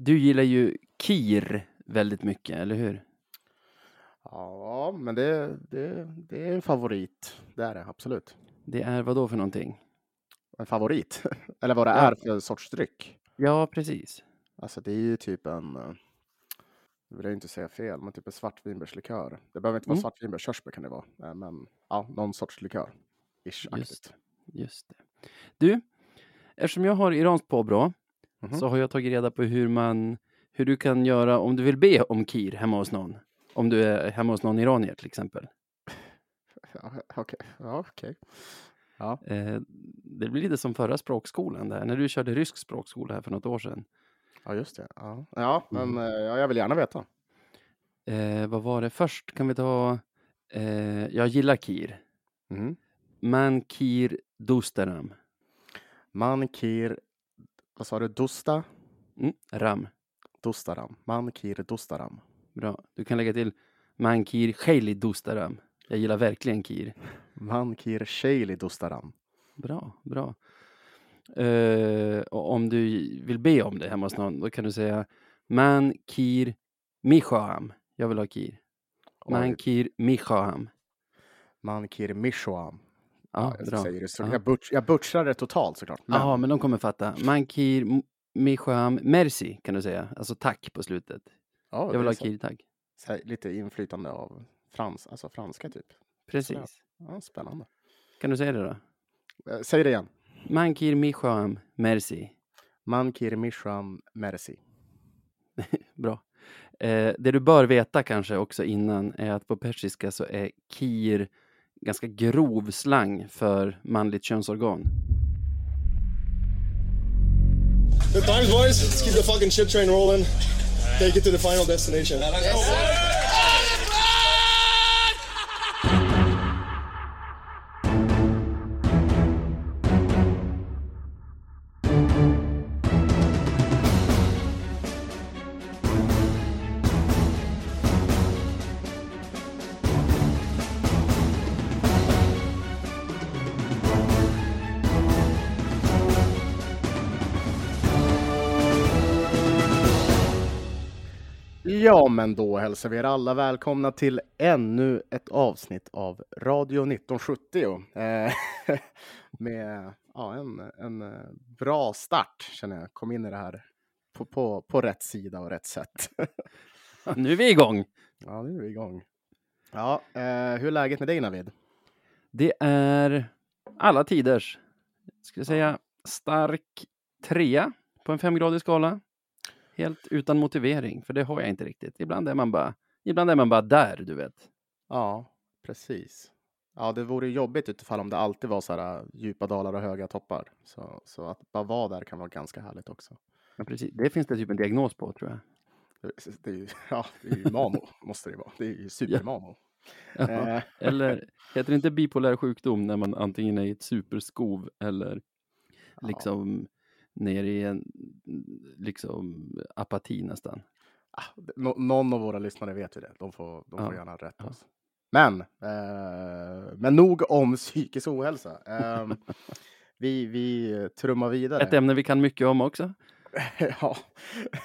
Du gillar ju Kir väldigt mycket, eller hur? Ja, men det, det, det är en favorit. Det är det absolut. Det är vad då för någonting? En favorit? Eller vad det Ja. är för sorts dryck. Ja, precis. Alltså det är ju typ en, eh, nu vill jag inte säga fel, men typ en svartvinbärslikör. Det behöver inte vara Mm. svartvinbär, körsbär kan det vara. Eh, Men ja, någon sorts likör. Just. Just det. Du, eftersom jag har iranskt påbrå Mhm. så har jag tagit reda på hur man, hur du kan göra om du vill be om Kir hemma hos någon. Om du är hemma hos någon iranier till exempel. Ja, Okej, ja, okej. Ja, Eh, det blir lite som förra språkskolan där, när du körde rysk språkskola här för något år sedan. ja, just det. Ja, ja men Mm. eh, ja, jag vill gärna veta. Eh, vad var det först? Kan vi ta, eh, jag gillar Kir. Mhm. Man Kir Dustaram. Man kir, vad sa du, dusta? Mm, ram. Dustaram. Man kir dustaram. Bra. Du kan lägga till Man Kir Sheili Dustaram. Jag gillar verkligen Kir. Man kir sheili dustaram. Bra, bra. Eh, och om du vill be om det hemma hos någon, då kan du säga Man Kir Mishaham. Jag vill ha Kir. Man Kir Mishaham. Man kir mishoam. Ja, jag bra. säger det så. Ja. Jag, butch, jag butchrar det totalt såklart. Men, Ja, men de kommer fatta. Man Kir M- Mishaham Merci kan du säga. Alltså tack på slutet. ja, Jag vill ha Kir, här, lite inflytande av frans, alltså franska typ. Precis. Ja, spännande. Kan du säga det då? Eh, Säg det igen. Man Kir Mishaham Merci. Man kir mishram merci. Bra. Eh, det du bör veta kanske också innan är att på persiska så är kir ganska grov slang för manligt könsorgan. Good times, boys. Let's keep the fucking shit train rolling. Take it to the final destination. Ja, men då hälsar vi er alla välkomna till ännu ett avsnitt av Radio 1970. Eh, med ja, en, en eh, bra start känner jag. Kom in i det här på, på, på rätt sida och rätt sätt. Nu är vi igång! ja, nu är vi igång. Ja, eh, hur är läget med dig Navid? Det är alla tiders, jag säga, stark trea på en femgradig skala. Helt utan motivering, för det har jag inte riktigt. Ibland är man bara, ibland är man bara där, du vet. Ja, precis. Ja, det vore jobbigt utifall om det alltid var så här äh, djupa dalar och höga toppar. Så, så att bara vara där kan vara ganska härligt också. Ja, precis. Det finns det typ en diagnos på, tror jag. Det, är ju, ja, det är ju mano, måste det vara. Det är ju supermano. Ja. Eh, Eller heter det inte bipolär sjukdom när man antingen är i ett superskov eller liksom ner i en liksom apati nästan. ah, nå- någon av våra lyssnare vet ju det. De får, de får Ja, gärna rätta ja. oss. Men, eh, men nog om psykisk ohälsa. Eh, vi, vi trummar vidare. Ett ämne vi kan mycket om också. ja,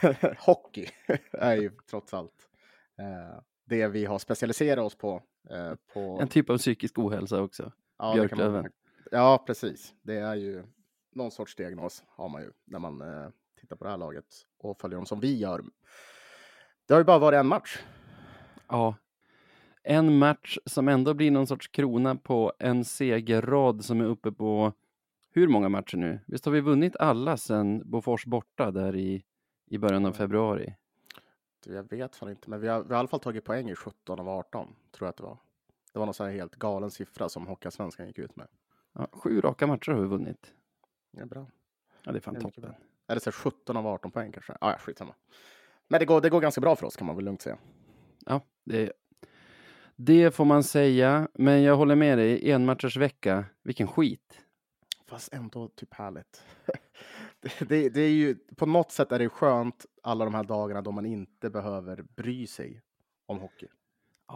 hockey är ju trots allt eh, det vi har specialiserat oss på. Eh, på En typ av psykisk ohälsa också. ja, kan man- björklöven. Ja, precis. Det är ju någon sorts diagnos har man ju när man eh, tittar på det här laget och följer dem som vi gör. Det har ju bara varit en match. Ja. En match som ändå blir någon sorts krona på en segerrad som är uppe på hur många matcher nu? Visst har vi vunnit alla sedan Bofors borta där i, i början av Ja. februari? Du, Jag vet fan inte, men vi har, vi har i alla fall tagit poäng i 17 av 18, tror jag att det var. Det var någon sån här helt galen siffra som Hockeyallsvenskan gick ut med. Ja, sju raka matcher har vi vunnit. Det är bra. Ja, det är fan Det är toppen. bra. Eller så här 17 av 18 poäng kanske. Ah, ja, skitsamma. Men det går, det går ganska bra för oss kan man väl lugnt säga. Ja, det, det får man säga. Men jag håller med dig, en matchers vecka, vilken skit. Fast ändå typ härligt. det, det, det är ju, på något sätt är det skönt alla de här dagarna då man inte behöver bry sig om hockey.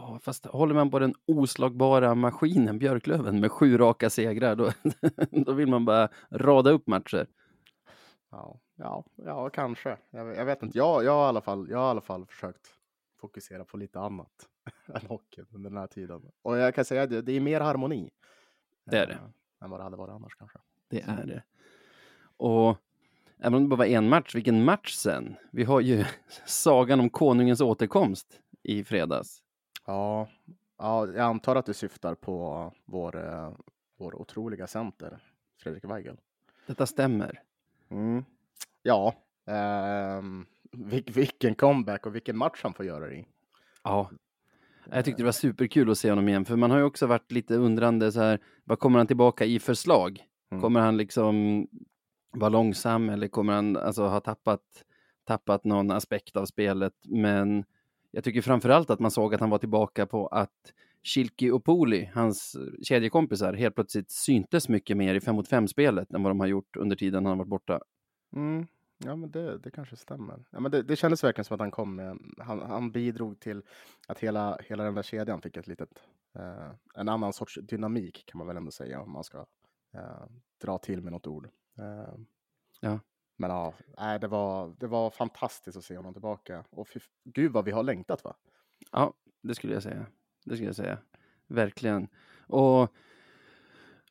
Ja, fast håller man på den oslagbara maskinen Björklöven med sju raka segrar, då, då vill man bara rada upp matcher. Ja, ja, ja kanske. Jag, jag vet inte. Jag, jag, har i alla fall, jag har i alla fall försökt fokusera på lite annat än hockeyn under den här tiden. Och jag kan säga att det, det är mer harmoni. Det är det. eh, Än vad det hade varit annars kanske. Det är det. Och även om det bara var en match, vilken match sen? Vi har ju sagan om konungens återkomst i fredags. Ja, ja, jag antar att du syftar på vår, eh, vår otroliga center, Fredrik Weigel. Detta stämmer. Mm. Ja, ehm, vil- vilken comeback och vilken match han får göra det i. Ja. Jag tyckte det var superkul att se honom igen, för man har ju också varit lite undrande så här, vad kommer han tillbaka i för slag? Mm. Kommer han liksom vara långsam eller kommer han alltså ha tappat, tappat någon aspekt av spelet? Men jag tycker framförallt att man såg att han var tillbaka på att Shilki och Poli, hans kedjekompisar, helt plötsligt syntes mycket mer i 5 mot 5-spelet än vad de har gjort under tiden han varit borta. Mm. Ja, men det, det kanske stämmer. Ja, men det, det kändes verkligen som att han kom med, han, han bidrog till att hela, hela den där kedjan fick ett litet, eh, en annan sorts dynamik kan man väl ändå säga om man ska eh, dra till med något ord. Eh, Ja. Men ja, nej, det, var, det var fantastiskt att se honom tillbaka. Och fy, gud vad vi har längtat va? Ja, det skulle jag säga. Det skulle jag säga. Verkligen. Och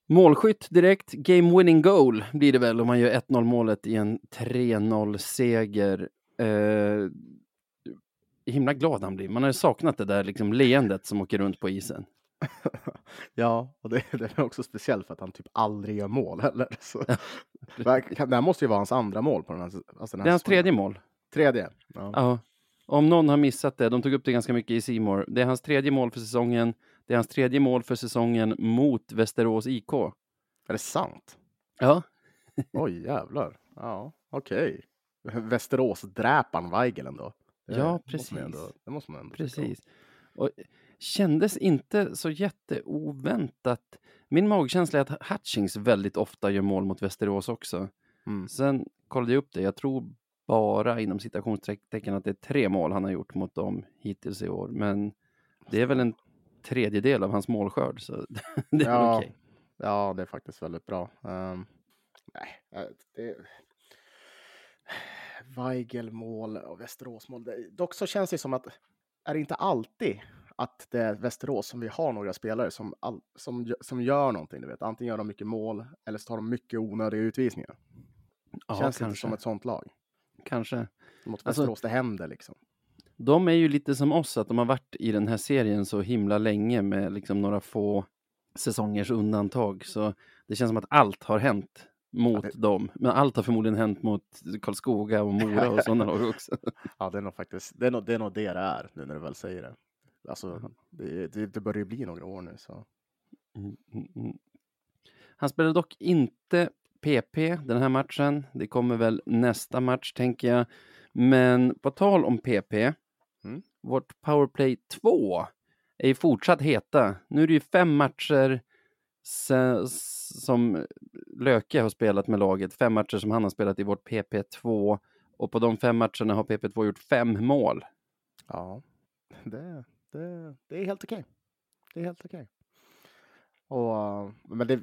målskytt direkt, game winning goal blir det väl om man gör 1-0 målet i en 3-0 seger. Eh, himla glad han blir. Man har ju saknat det där liksom leendet som åker runt på isen. Ja, och det, det är också speciellt för att han typ aldrig gör mål heller. Så. Det här måste ju vara hans andra mål på den här, alltså den här Det är hans säsongen. tredje mål. Tredje? Ja. Ja. Om någon har missat det, de tog upp det ganska mycket i Simor. Det är hans tredje mål för säsongen. Det är hans tredje mål för säsongen mot Västerås IK. Är det sant? Ja, Oj, jävlar. Ja, okej. Västerås-dräparen Weigel ändå. Det Ja, Måste man ändå, precis. det måste man ändå tycka om. Precis. Och kändes inte så jätteoväntat. Min magkänsla är att Hutchings väldigt ofta gör mål mot Västerås också. Mm. Sen kollade jag upp det. Jag tror bara inom citationstecken att det är tre mål han har gjort mot dem hittills i år. Men det är väl en tredjedel av hans målskörd, så det är Ja. okej. Ja, det är faktiskt väldigt bra. Ehm, nej, eh, det... Weigel mål och Västerås mål. Dock så känns det som att är det inte alltid att det är Västerås som vi har några spelare som, all, som, som gör någonting. Du vet. Antingen gör de mycket mål eller så tar de mycket onödiga utvisningar. Ja, känns inte kanske. som ett sånt lag. kanske. Mot Alltså- Västerås det händer liksom. De är ju lite som oss, att de har varit i den här serien så himla länge med liksom några få säsongers undantag. Så det känns som att allt har hänt mot Ja, det- dem. Men allt har förmodligen hänt mot Karlskoga och Mora och sådana lag också. Ja, det är nog faktiskt det är nog, det är nog det det är nu när du väl säger det. Alltså, det, det, det börjar ju bli några år nu så. Mm, mm, mm. Han spelade dock inte PP den här matchen. Det kommer väl nästa match, tänker jag. Men på tal om PP, Mm. vårt powerplay 2 är ju fortsatt heta. Nu är det ju fem matcher som Löke har spelat med laget, fem matcher som han har spelat i vårt PP2 och på de fem matcherna har PP2 gjort fem mål. Ja, det, det, det är helt okej. Det är helt okej. Och, uh, men det,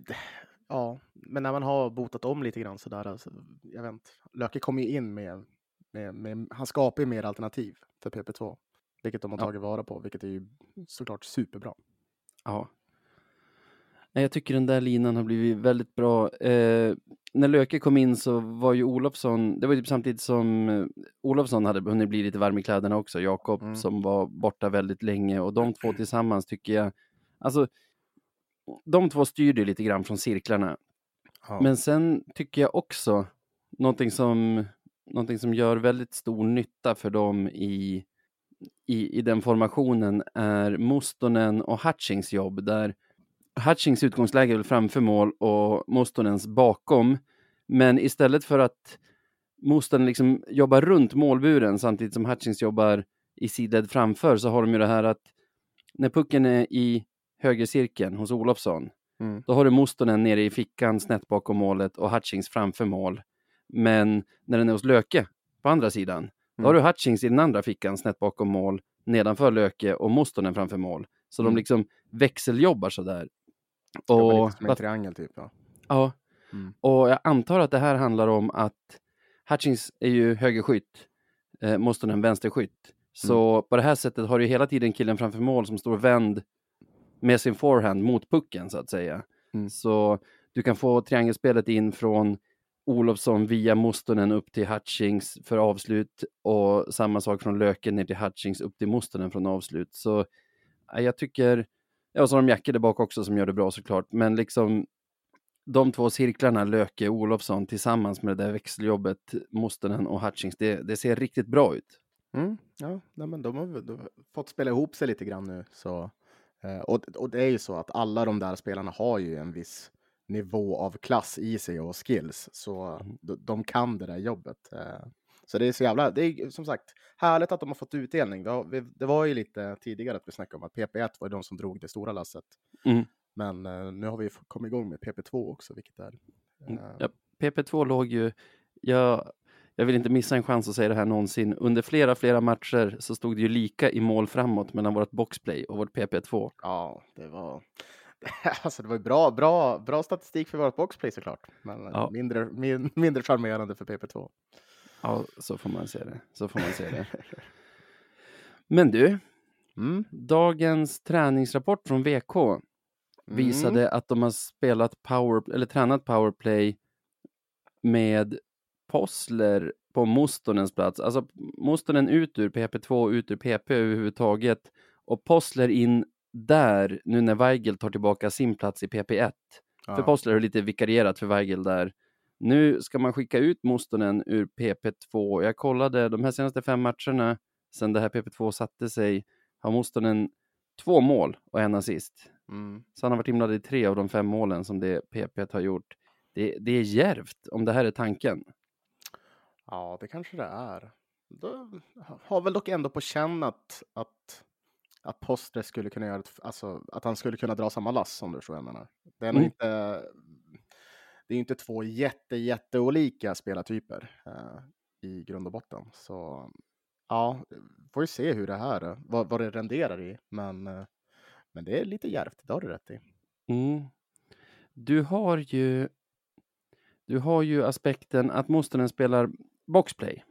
ja, men när man har botat om lite grann sådär, alltså, jag vet inte, Löke kommer ju in med, med, med, han skapar ju mer alternativ för PP2, vilket de har Ja. tagit vara på, vilket är ju såklart superbra. Ja. Nej, Jag tycker den där linan har blivit väldigt bra. Eh, när Löke kom in så var ju Olofsson, det var ju typ samtidigt som eh, Olofsson hade hunnit bli lite varm i kläderna också, Jakob Mm. som var borta väldigt länge och de två tillsammans tycker jag, alltså de två styrde lite grann från cirklarna. Ja. Men sen tycker jag också någonting som, någonting som gör väldigt stor nytta för dem i, i, i den formationen är Mustonen och Hutchings jobb där Hutchings utgångsläge är väl framför mål och Mustonens bakom. Men istället för att Mustonen liksom jobbar runt målburen samtidigt som Hutchings jobbar i sidled framför så har de ju det här att när pucken är i högercirkeln hos Olofsson Mm. då har du Mustonen nere i fickan snett bakom målet och Hutchings framför mål. Men när den är hos Löke på andra sidan, då har du Hutchings i den andra fickan snett bakom mål, nedanför Löke och Mustonen framför mål. Så Mm. de liksom växeljobbar sådär. Och, som en triangel typ. Ja. ja, Mm. och jag antar att det här handlar om att Hutchings är ju högerskytt, eh, Mustonen vänsterskytt. Så på det här sättet har du hela tiden killen framför mål som står vänd med sin forehand mot pucken så att säga. Mm. Så du kan få triangelspelet in från Olofsson via Mustonen upp till Hutchings för avslut och samma sak från Löken ner till Hutchings upp till Mustonen från avslut. Så ja, jag tycker, ja, och så har de Jacke där bak också som gör det bra såklart, men liksom de två cirklarna, Löke och Olofsson tillsammans med det där växeljobbet, Mustonen och Hutchings, det, det ser riktigt bra ut. Mm, ja, nej, men de har, de har fått spela ihop sig lite grann nu. Så, eh, och, och det är ju så att alla de där spelarna har ju en viss nivå av klass i sig och skills. Så de, de kan det där jobbet. Eh, så det är så jävla, det är som sagt härligt att de har fått utdelning. Det, var ju lite tidigare att vi snackade om att PP1 var de som drog det stora lasset. Mm. Men eh, nu har vi kommit igång med PP2 också, vilket är... Mm, eh, Ja, PP2 låg ju, jag, jag vill inte missa en chans att säga det här någonsin, under flera, flera matcher så stod det ju lika i mål framåt mellan vårt boxplay och vårt PP2. Ja, det var... Alltså det var ju bra, bra, bra statistik för vårt boxplay såklart. Men eh, Ja. mindre, min, mindre charmerande för PP2. Ja, så får man se det. Så får man se det. Men du, Mm. dagens träningsrapport från VK Mm. visade att de har spelat power, eller tränat powerplay med Possler på Mustonens plats. Alltså Mustonen ut ur PP2, ut ur PP överhuvudtaget och Possler in där nu när Weigel tar tillbaka sin plats i PP1. För Ja. Possler har lite vikarierat för Weigel där. Nu ska man skicka ut Mustonen ur PP2. Jag kollade de här senaste fem matcherna sedan det här PP2 satte sig har Mustonen två mål och en assist. Mm. Så han har varit inblandad i tre av de fem målen som det PP har gjort. Det, det är djärvt om det här är tanken. ja, det kanske det är. Då har väl dock ändå på känn att, att, att Postre skulle kunna göra ett, alltså att han skulle kunna dra samma lass om du förstår vad jag menar. Det är nog Mm. inte, det är inte två jätte, jätteolika spelartyper eh, i grund och botten. Så ja, får ju se hur det här, vad, vad det renderar i. Men, eh, men det är lite djärvt, det har du rätt i. Mm. Du har ju du har ju aspekten att Mustonen spelar boxplay.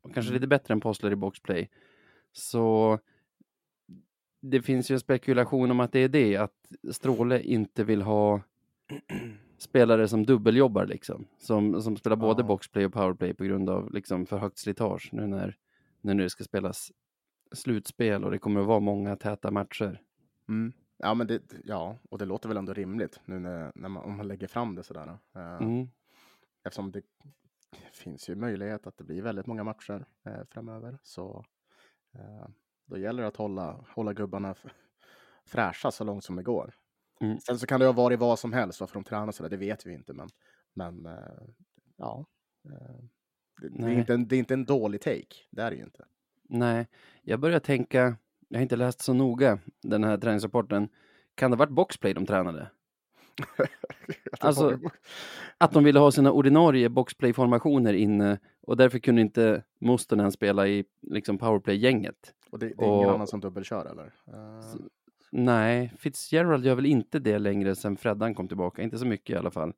Och kanske Mm. lite bättre än Postler i boxplay. Så det finns ju en spekulation om att det är det, att Stråle inte vill ha spelare som dubbeljobbar liksom. Som, som spelar både Ja. boxplay och powerplay på grund av liksom för högt slitage nu när, när det ska spelas slutspel och det kommer att vara många täta matcher. Mm. Ja, men det, ja, och det låter väl ändå rimligt nu när, när man, om man lägger fram det sådär. Eh, Mm. Eftersom det finns ju möjlighet att det blir väldigt många matcher eh, framöver. Så eh, då gäller det att hålla, hålla gubbarna fräscha så långt som det går. Mm. Sen så kan det ha varit vad som helst, varför de tränar sådär, det vet vi inte. Men, men eh, ja, eh, det, det, är inte en, det är inte en dålig take, det är det ju inte. Nej, jag börjar tänka, jag har inte läst så noga den här träningsrapporten. Kan det ha varit boxplay de tränade? Alltså- Att de ville ha sina ordinarie boxplay-formationer inne och därför kunde inte Mustonen spela i liksom powerplay-gänget. och det, det är ingen och- annan som dubbelkör eller? Nej, Fitzgerald gör väl inte det längre sen Freddan kom tillbaka, inte så mycket i alla fall.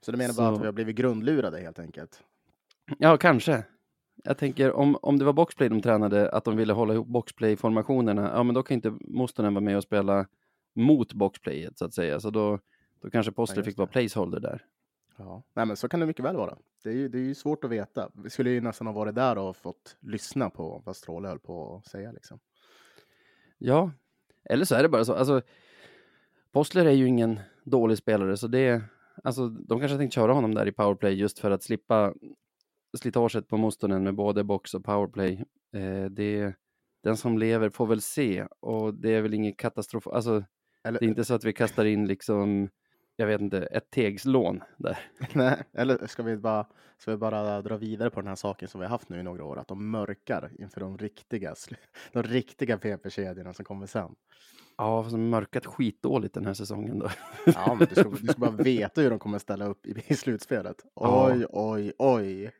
så du menar bara att så- vi har blivit grundlurade helt enkelt? Ja, kanske. Jag tänker om, om det var boxplay de tränade, att de ville hålla ihop boxplay-formationerna, ja men då kan inte Mustonen vara med och spela mot boxplayet så att säga. Så då, då kanske Postler just fick vara placeholder där. Ja, nej, men så kan det mycket väl vara. Det är ju, det är ju svårt att veta. Vi skulle ju nästan ha varit där och fått lyssna på vad Stråle höll på att säga. Liksom. Ja, eller så är det bara så. Alltså, Postler är ju ingen dålig spelare, så det alltså, de kanske har tänkt köra honom där i powerplay just för att slippa slitaget på Mustonen med både box och powerplay. Eh, det, den som lever får väl se och det är väl ingen katastrof. Alltså, Eller, det är inte så att vi kastar in liksom, jag vet inte, ett tegslån där. nej, eller ska, vi bara, ska vi bara dra vidare på den här saken som vi har haft nu i några år? Att de mörkar inför de riktiga, de riktiga PP-kedjorna som kommer sen. Ja, fast de har mörkat skitdåligt den här säsongen då. Ja, men du ska, du ska bara veta hur de kommer ställa upp i, i slutspelet. Ja. Oj, oj, oj.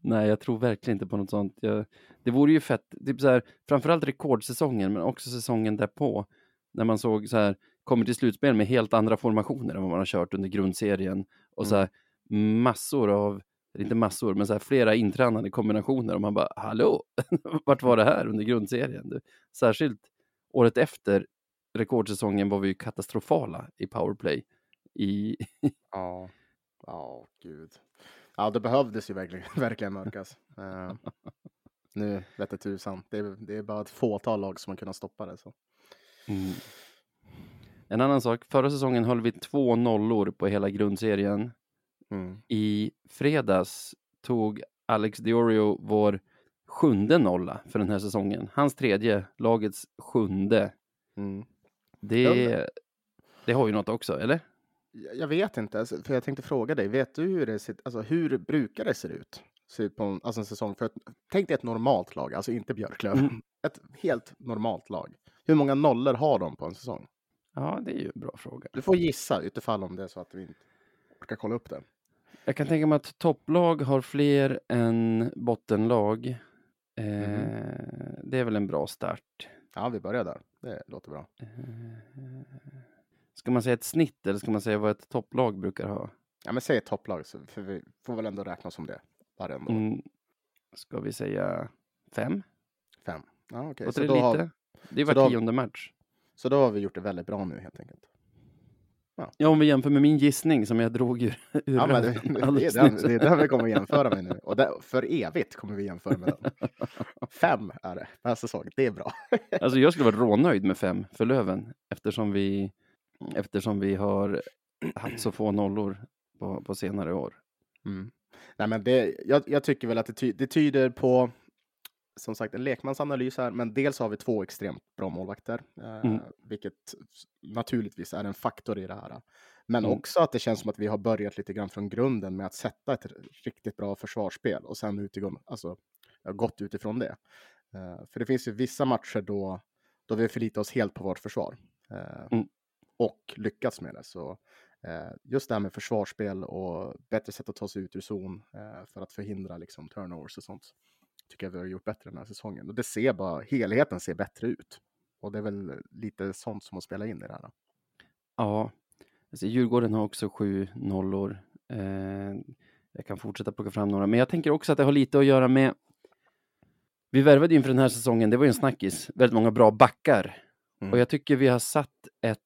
Nej, jag tror verkligen inte på något sånt. Jag, det vore ju fett, typ så här, framförallt rekordsäsongen, men också säsongen därpå, när man såg så här, kommer till slutspel med helt andra formationer än vad man har kört under grundserien och så här, massor av inte massor, men så här flera intränade kombinationer och man bara hallå, vart var det här under grundserien? Du, särskilt året efter rekordsäsongen var vi ju katastrofala i powerplay. I... Ja, ja, gud. Ja, det behövdes ju verkligen, verkligen mörkas. Uh, nu vete tusan, det är, det är bara ett fåtal lag som har kunnat stoppa det. Så. Mm. En annan sak, förra säsongen höll vi två nollor på hela grundserien. Mm. I fredags tog Alex Diorio vår sjunde nolla för den här säsongen. Hans tredje, lagets sjunde. Mm. Det, det har ju något också, eller? Jag vet inte, alltså, för jag tänkte fråga dig, vet du hur det ser, alltså, hur brukar det se ut? Se ut på en, alltså en säsong, för ett, tänk dig ett normalt lag, alltså inte Björklöven. Mm. Ett helt normalt lag. Hur många nollor har de på en säsong? Ja, det är ju en bra fråga. Du får gissa utifall om det är så att vi inte orkar kolla upp det. Jag kan tänka mig att topplag har fler än bottenlag. Eh, Mhm. Det är väl en bra start. Ja, vi börjar där. Det låter bra. Eh, Ska man säga ett snitt eller ska man säga vad ett topplag brukar ha? Ja, men säg ett topplag, så- för vi får väl ändå räkna som det varenda år. Mm, ska vi säga fem? Fem. Ja, okej. Låter Så, det då har, lite? Det är var då- tionde match. Så då har vi gjort det väldigt bra nu helt enkelt. Ja, om vi jämför med min gissning som jag drog ur, ur Ja, men det, det, är den, det är den vi kommer jämföra med nu. Och det, för evigt kommer vi jämföra med den. Fem är det per säsong. Det är bra. Alltså jag skulle vara rånöjd med fem för Löven eftersom vi, eftersom vi har haft så få nollor på, på senare år. Mm. Nej, men det, jag, jag tycker väl att det, ty, det tyder på som sagt en lekmansanalys här, men dels har vi två extremt bra målvakter, eh, Mm. vilket naturligtvis är en faktor i det här. Men Mm. också att det känns som att vi har börjat lite grann från grunden med att sätta ett riktigt bra försvarsspel och sen utifrån, alltså, gått utifrån det. Eh, för det finns ju vissa matcher då, då vi förlitar oss helt på vårt försvar eh, Mm. och lyckats med det. Så eh, just det här med försvarsspel och bättre sätt att ta sig ut ur zon eh, för att förhindra liksom, turnovers och sånt tycker jag vi har gjort bättre den här säsongen. Och det ser bara, helheten ser bättre ut. Och det är väl lite sånt som att spela in i det här. Ja, alltså Djurgården har också sju nollor. Eh, jag kan fortsätta plocka fram några, men jag tänker också att det har lite att göra med vi värvade inför den här säsongen, det var ju en snackis, väldigt många bra backar. Mm. Och jag tycker vi har satt ett,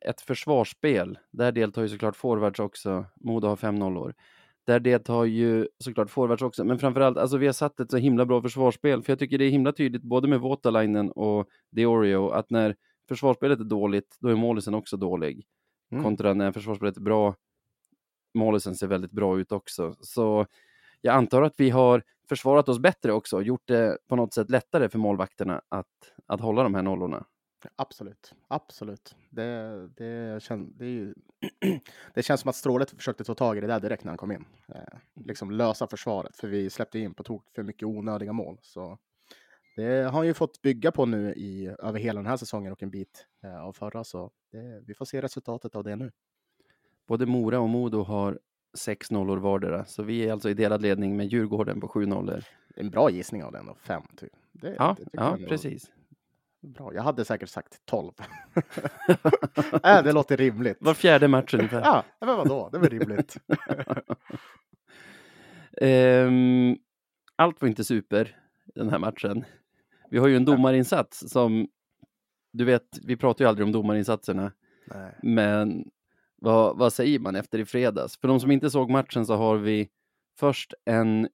ett försvarsspel. Där deltar ju såklart forwards också. Modo har fem nollor. Där deltar ju såklart forwards också. Men framförallt, alltså vi har satt ett så himla bra försvarsspel. För jag tycker det är himla tydligt, både med Voutalainen och Diorio, att när försvarsspelet är dåligt, då är målisen också dålig. Mm. Kontra när försvarsspelet är bra, målisen ser väldigt bra ut också. Så jag antar att vi har försvarat oss bättre också, gjort det på något sätt lättare för målvakterna att, att hålla de här nollorna. Absolut, absolut. Det, det, kän, det, ju, det känns som att Strålet försökte ta tag i det där direkt när han kom in. Eh, liksom lösa försvaret, för vi släppte in på tok för mycket onödiga mål. Så det har han ju fått bygga på nu i, över hela den här säsongen och en bit eh, av förra. Så det, vi får se resultatet av det nu. Både Mora och Modo har sex nollor vardera, så vi är alltså i delad ledning med Djurgården på sju nollor. En bra gissning av den då, fem. Typ. Det, Ja, ja precis. Bra. Jag hade säkert sagt 12. äh, det låter rimligt. Var fjärde match ungefär. Ja, men vadå? Det väl rimligt. Ehm, allt var inte super den här matchen. Vi har ju en domarinsats som, du vet, vi pratar ju aldrig om domarinsatserna, Nej. men vad, vad säger man efter i fredags? För de som inte såg matchen så har vi först en,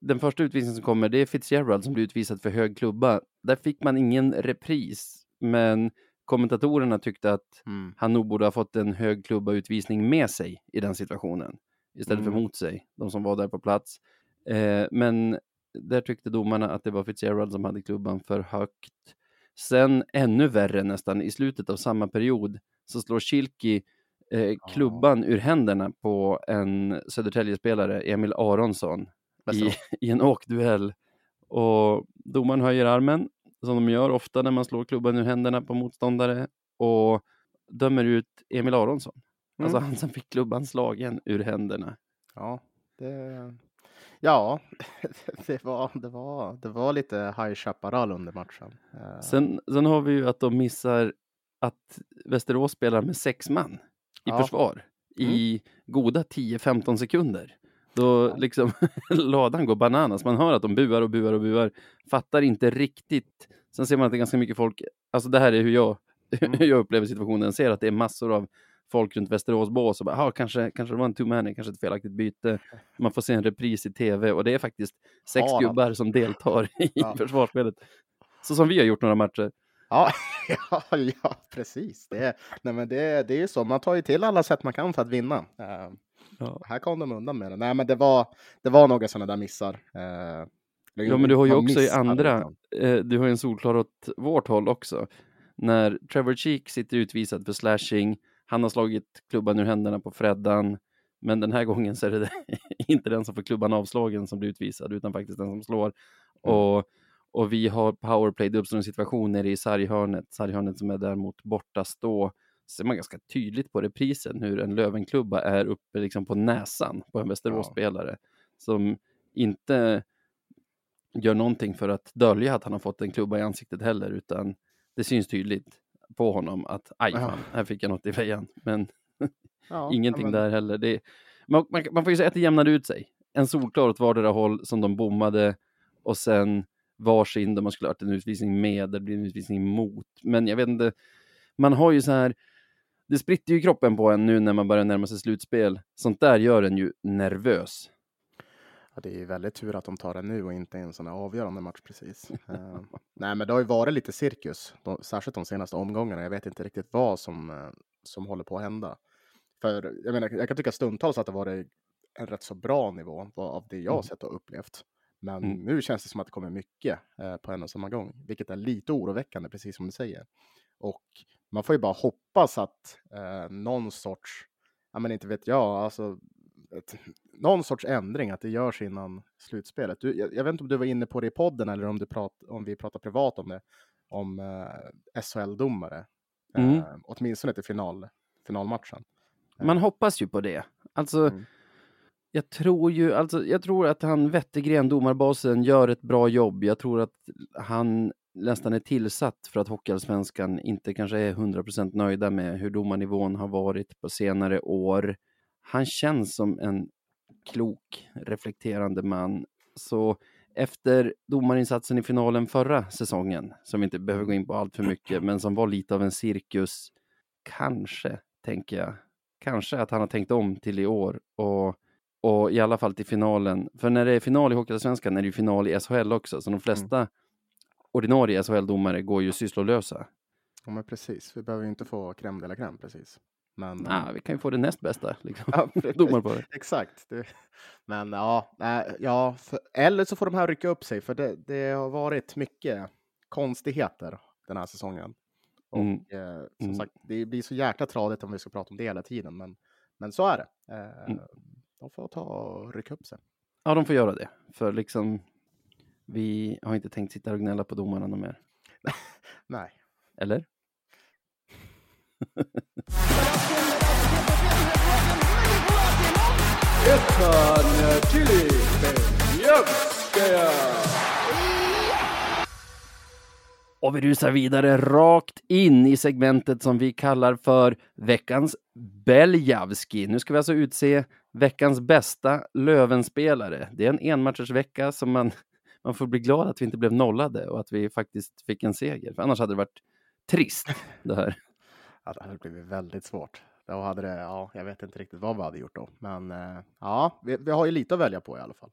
den första utvisningen som kommer, det är Fitzgerald som blir utvisad för hög klubba. Där fick man ingen repris, men kommentatorerna tyckte att Mm. han nog borde ha fått en hög klubba utvisning med sig i den situationen istället för Mm. mot sig, de som var där på plats. Eh, men där tyckte domarna att det var Fitzgerald som hade klubban för högt. Sen ännu värre nästan i slutet av samma period så slår Kilki eh, klubban ur händerna på en Södertälje-spelare, Emil Aronsson, i, i en åkduell. Och domaren höjer armen, som de gör ofta när man slår klubban ur händerna på motståndare, och dömer ut Emil Aronsson. Alltså Mm. han som fick klubban slagen ur händerna. Ja, det, ja det, var, det, var, det var lite High Chaparral under matchen. Eh, Sen, sen har vi ju att de missar att Västerås spelar med sex man i Ja. försvar i goda 10-15 sekunder. Då liksom ladan går bananas. Man hör att de buar och buar och buar. Fattar inte riktigt. Sen ser man att det är ganska mycket folk. Alltså det här är hur jag, hur jag upplever situationen. Ser att det är massor av folk runt Västerås bås och bara, "Ah, kanske, kanske det var en two man kanske ett felaktigt byte. Man får se en repris i tv och det är faktiskt sex han? gubbar som deltar i Ja. försvarsspelet. Så som vi har gjort några matcher. Ja, ja, ja precis. Det, nej, men det, det är ju så. Man tar ju till alla sätt man kan för att vinna. Ja. här kom de undan med det. Nej, men det var, det var några sådana där missar. Eh, Ja, men du har ju också i andra, eh, du har ju en solklar åt vårt håll också. När Trevor Cheek sitter utvisad för slashing, han har slagit klubban ur händerna på Freddan, men den här gången så är det inte den som får klubban avslagen som blir utvisad, utan faktiskt den som slår. Mm. Och, och vi har powerplay, det uppstår en situation nere i sarghörnet, sarghörnet som är däremot borta stå, ser man ganska tydligt på reprisen hur en Lövenklubba är uppe liksom på näsan på en Västeråsspelare som inte gör någonting för att dölja att han har fått en klubba i ansiktet heller, utan det syns tydligt på honom att aj Ja. fan, här fick jag något i fejan. Men Ja, ingenting ja, men- där heller. Det, man, man, man får ju säga att det jämnade ut sig. En solklar åt vardera håll som de bommade och sen varsin där man skulle ha en utvisning med, det blir en utvisning mot. Men jag vet inte, man har ju så här, det spritter ju kroppen på en nu när man börjar närma sig slutspel. Sånt där gör en ju nervös. Ja, det är ju väldigt tur att de tar det nu och inte i en sån här avgörande match precis. Eh, nej, men det har ju varit lite cirkus, de, särskilt de senaste omgångarna. Jag vet inte riktigt vad som, eh, som håller på att hända. För jag menar, jag kan tycka stundtals att det varit en rätt så bra nivå av det jag Mm. sett och upplevt. Men Mm. nu känns det som att det kommer mycket eh, på en och samma gång, vilket är lite oroväckande, precis som du säger. Och man får ju bara hoppas att eh, någon sorts, ja men inte vet jag, alltså ett, någon sorts ändring, att det görs innan slutspelet. Du, jag, jag vet inte om du var inne på det i podden eller om, du prat, om vi pratar privat om det, om eh, SHL-domare. Mm. Eh, åtminstone till final, finalmatchen. Man hoppas ju på det. Alltså, Mm. jag tror ju, alltså, jag tror att han Wettergren, domarbasen, gör ett bra jobb. Jag tror att han nästan är tillsatt för att Hockeyallsvenskan inte kanske är 100% nöjda med hur domarnivån har varit på senare år. Han känns som en klok, reflekterande man. Så efter domarinsatsen i finalen förra säsongen, som vi inte behöver gå in på allt för mycket, men som var lite av en cirkus, kanske, tänker jag, kanske att han har tänkt om till i år och, och i alla fall till finalen. För när det är final i Hockeyallsvenskan är det ju final i SHL också, så de flesta ordinarie SHL-domare går ju sysslolösa. Ja, men precis. Vi behöver ju inte få crème de la crème precis. Men, Nej, vi kan ju få det näst bästa liksom. Ja, precis. domarparet. Exakt. Det, men ja, ja för, eller så får de här rycka upp sig, för det, det har varit mycket konstigheter den här säsongen. Och Mm. eh, som Mm. sagt, det blir så jäkla tradigt om vi ska prata om det hela tiden, men, men så är det. Eh, Mm. De får ta och rycka upp sig. Ja, de får göra det. För liksom, vi har inte tänkt sitta och gnälla på domarna någon mer. Nej. Eller? Och vi rusar vidare rakt in i segmentet som vi kallar för veckans Beljavski. Nu ska vi alltså utse veckans bästa Lövenspelare. Det är en enmatchersvecka som man, man får bli glad att vi inte blev nollade och att vi faktiskt fick en seger. För annars hade det varit trist det här. Ja, det hade blivit väldigt svårt. Då hade det, ja, jag vet inte riktigt vad vi hade gjort då. Men eh, ja, vi, vi har ju lite att välja på i alla fall.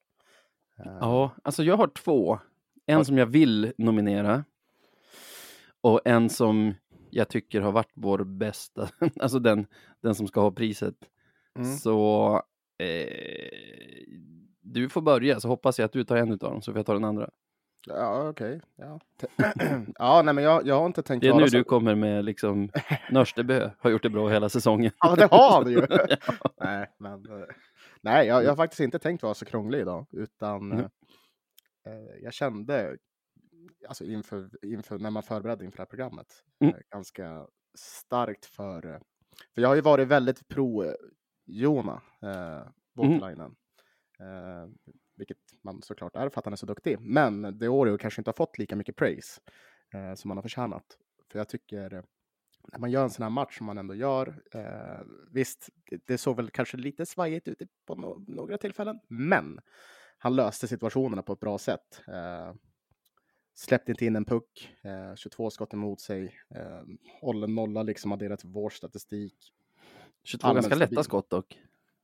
Eh, Ja, alltså jag har två. En som jag vill nominera och en som jag tycker har varit vår bästa, alltså den, den som ska ha priset. Mm. Så eh, du får börja, så hoppas jag att du tar en av dem, så får jag ta den andra. Ja, okej. Ja. ja, nej, men jag, jag har inte tänkt Det är nu så- du kommer med liksom, Nörstebö har gjort det bra hela säsongen. Ja, det har han ju. nej, men, eh, nej jag, jag har faktiskt inte tänkt vara så krånglig idag, utan Mm. eh, jag kände alltså inför, inför när man förberedde inför det här programmet Mm. eh, ganska starkt för, eh, för jag har ju varit väldigt pro eh, Jona eh, Voutilainen. Eh, vilket man såklart är för att han är så duktig. Men Deorio kanske inte har fått lika mycket praise eh, som han har förtjänat. För jag tycker när man gör en sån här match som man ändå gör. Eh, visst, det, det såg väl kanske lite svajigt ut på no några tillfällen, men han löste situationerna på ett bra sätt. Släppte inte in en puck, eh, 22 skott emot sig, eh, håller nolla liksom adderat till vår statistik. 22 Allmänt ganska lätta skott dock.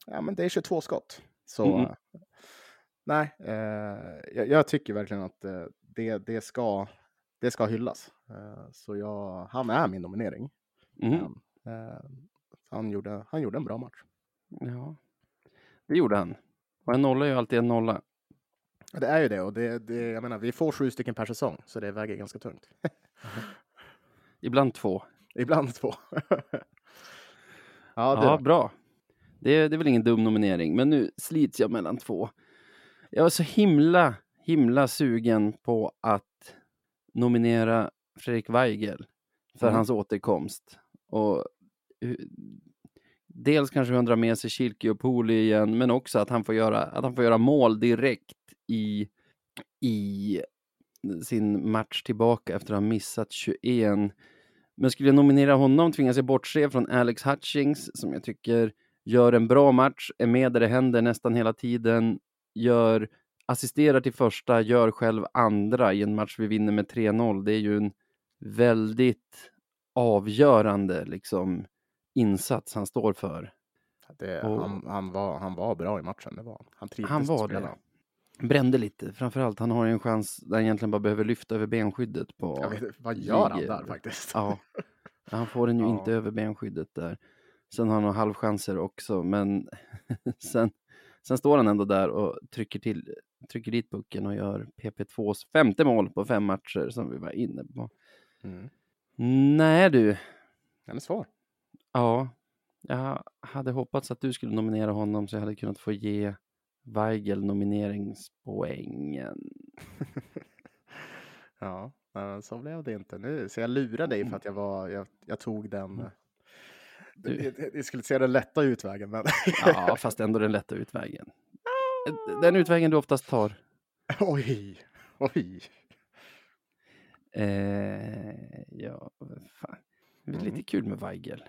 Ja, men det är 22 skott. Så Mm. nej, eh, jag, jag tycker verkligen att eh, det, det, ska, det ska hyllas. Eh, så jag, han är min nominering. Mm. Men, eh, han, gjorde, han gjorde en bra match. Ja, det gjorde han. Och en nolla är ju alltid en nolla. Det är ju det och det, det, jag menar, vi får sju stycken per säsong, så det väger ganska tungt. Ibland två. Ibland två. ja, Ja, det, bra. Det är, det är väl ingen dum nominering, men nu slits jag mellan två. Jag var så himla, himla sugen på att nominera Fredrik Weigel för Mm. hans återkomst. Och dels kanske han drar med sig Kilke och Poli igen, men också att han får göra, att han får göra mål direkt i, i sin match tillbaka efter att ha missat 21. Men skulle jag nominera honom tvingas jag bortse från Alex Hutchings som jag tycker gör en bra match, är med där det händer nästan hela tiden, gör, assisterar till första, gör själv andra i en match vi vinner med 3-0. Det är ju en väldigt avgörande liksom, insats han står för. det, och- han, han, var, han var bra i matchen. Det var. han. Han trivdes Han var det. Brände lite, framförallt. Han har en chans där han egentligen bara behöver lyfta över benskyddet på... Jag vet, vad gör han där faktiskt? Ja, han får den ju Ja. inte över benskyddet där. Sen har han några halvchanser också, men sen, sen står han ändå där och trycker, till, trycker dit pucken och gör PP2s femte mål på fem matcher som vi var inne på. Mm. Nej du, Den är svår. ja, jag hade hoppats att du skulle nominera honom så jag hade kunnat få ge Weigel nomineringspoängen. ja, men så blev det inte nu. Så jag lurade dig för att jag var, jag, jag tog den. Jag skulle säga den lätta utvägen, men Ja, fast ändå den lätta utvägen. Den utvägen du oftast tar. oj, oj. Eh, ja, fan. Det är lite Mm. kul med Weigel.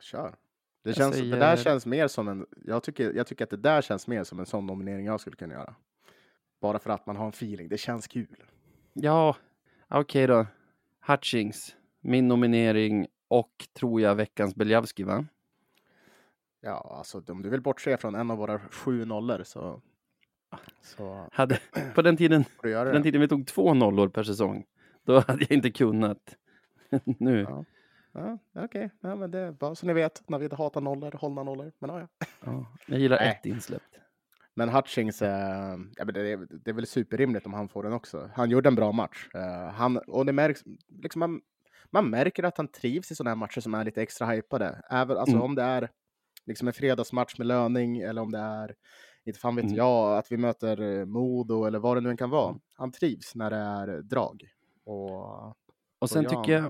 Kör. Det, Jag känns, det där säger- känns mer som en, jag tycker, jag tycker att det där känns mer som en sån nominering jag skulle kunna göra. Bara för att man har en feeling, det känns kul. Ja, okej då. Hutchings, min nominering och tror jag veckans Beljavski va? Ja, alltså om du vill bortse från en av våra sju nollor så, så Hade, på den tiden, på den tiden vi tog två nollor per säsong, då hade jag inte kunnat. nu. Ja. Ja, Okej, ja, men det är bara så ni vet, när vi inte hatar nollor, hållna nollor. Men, ja, ja. Ja, jag gillar Nej. ett insläppt. men Hutchings, eh, ja, men det, är, det är väl superrimligt om han får den också. Han gjorde en bra match. Eh, han, och det märks, liksom man märker att han trivs i sådana här matcher som är lite extra hypade. Även alltså, Mm. om det är liksom en fredagsmatch med löning eller om det är, inte fan vet Mm. jag, att vi möter eh, Modo eller vad det nu än kan vara. Han trivs när det är drag. Och, Och sen gör tycker jag,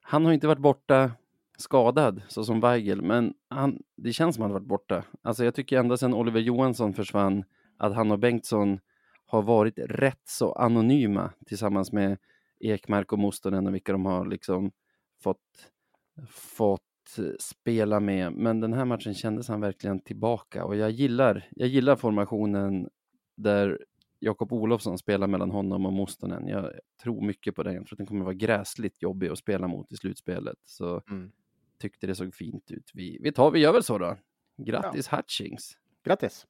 han har inte varit borta skadad så som Weigel, men han, det känns som han varit borta. Alltså jag tycker ända sedan Oliver Johansson försvann att han och Bengtsson har varit rätt så anonyma tillsammans med Ekmark och Mustonen och vilka de har liksom fått, fått eh, spela med. Men den här matchen kändes han verkligen tillbaka och jag gillar, jag gillar formationen där Jakob Olofsson spelar mellan honom och Mustonen. Jag tror mycket på den. Jag tror att den kommer vara gräsligt jobbig att spela mot i slutspelet. Så Mm. tyckte det såg fint ut. Vi, vi, tar, vi gör väl så då. Grattis Hutchings! Grattis!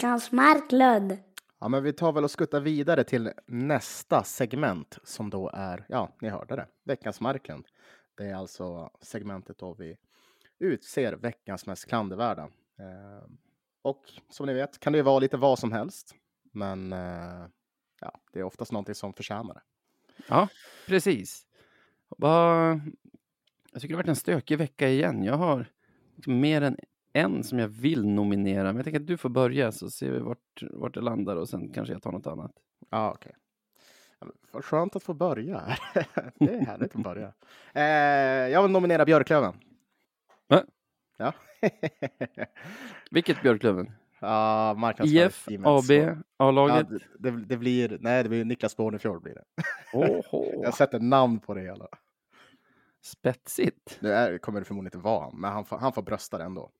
Veckans Marklund. Ja, men vi tar väl och skuttar vidare till nästa segment som då är, ja, ni hörde det, veckans Marklund. Det är alltså segmentet då vi utser veckans mest klandervärda. Eh, och som ni vet kan det ju vara lite vad som helst, men eh, ja, det är oftast någonting som förtjänar det. Ja, precis. Jag tycker det har varit en stökig vecka igen. Jag har liksom mer än en som jag vill nominera. Men jag tänker att du får börja så ser vi vart, vart det landar och sen kanske jag tar något annat. Ja, okej. Men Vad skönt att få börja det är härligt att börja. Eh, jag vill nominera Björklöven. Va? Ja. Vilket Björklöven? Ja. IF, AB, A-laget. Ja, det, det, det blir, nej, det blir Niklas Bornefjord blir det. Jag sätter namn på det hela. spetsigt. Nu är, kommer det förmodligen inte vara men han får, han får brösta det ändå.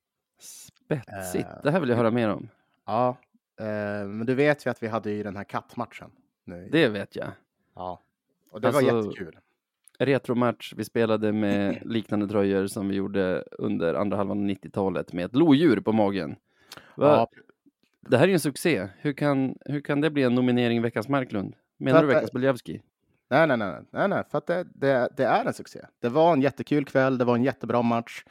Spetsigt. Eh, Det här vill jag höra mer om. Ja, eh, men du vet ju att vi hade ju den här kattmatchen. Nu. Det vet jag. Ja, och det var Alltså, jättekul. Retromatch. Vi spelade med liknande tröjor som vi gjorde under andra halvan av 90-talet med ett lodjur på magen. Ja, Det här är ju en succé. Hur kan, hur kan det bli en nominering i Veckans Marklund? Menar För du att- Veckans Beljavski? nej, nej, nej, nej, nej, för att det, det, det är en succé. Det var en jättekul kväll, det var en jättebra match.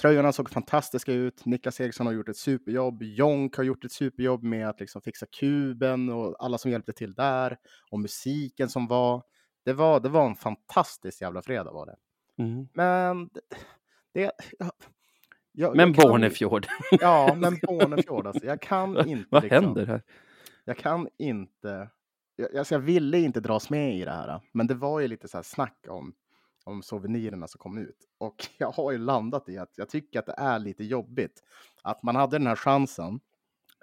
Tröjorna såg fantastiska ut. Niklas Eriksson har gjort ett superjobb. Jonk har gjort ett superjobb med att liksom fixa kuben och alla som hjälpte till där. Och musiken som var. Det var, det var en fantastisk jävla fredag var det. Mm. Men det... det ja, jag, Men jag kan- Bornefjord, Ja, men Bornefjord alltså. Jag kan inte. vad liksom- händer här? Jag kan inte. Jag, alltså jag ville inte dras med i det här, men det var ju lite så här snack om, om souvenirerna som kom ut. Och jag har ju landat i att jag tycker att det är lite jobbigt att man hade den här chansen.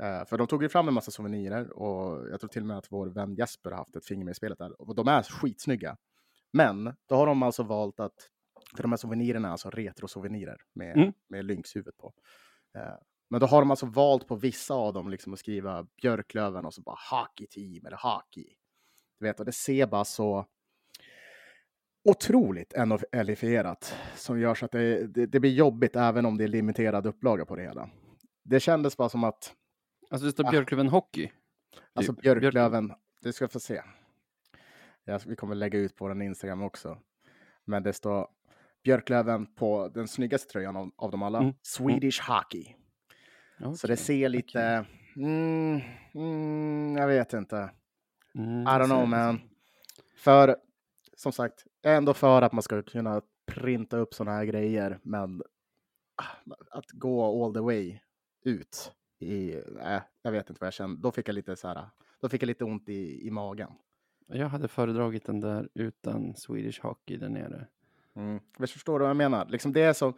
Eh, för de tog ju fram en massa souvenirer och jag tror till och med att vår vän Jesper har haft ett finger med i spelet där. Och de är skitsnygga. Men då har de alltså valt att, för de här souvenirerna är alltså retro-souvenirer med, Mm. med lynxhuvud på. Eh, men då har de alltså valt på vissa av dem liksom att skriva Björklöven och så bara hockey team eller hockey. Du vet, och det ser bara så otroligt NFLifierat som gör så att det, det, det blir jobbigt även om det är limiterad upplaga på det hela. Det kändes bara som att Alltså det står Ah. Björklöven Hockey. Alltså Typ. Björklöven, du ska få se. Ja, vi kommer lägga ut på vår Instagram också. Men det står Björklöven på den snyggaste tröjan av, av dem alla. Mm. Swedish Hockey. Så det ser lite... Mm, mm, jag vet inte. Mm, I don't know man. För som sagt, jag är ändå för att man ska kunna printa upp sådana här grejer. Men ah, att gå all the way ut i... Äh, jag vet inte vad jag kände. Då fick jag lite så här... Då fick jag lite ont i, i magen. Jag hade föredragit den där utan Swedish Hockey där nere. Mm. Visst förstår du vad jag menar? Liksom det är som...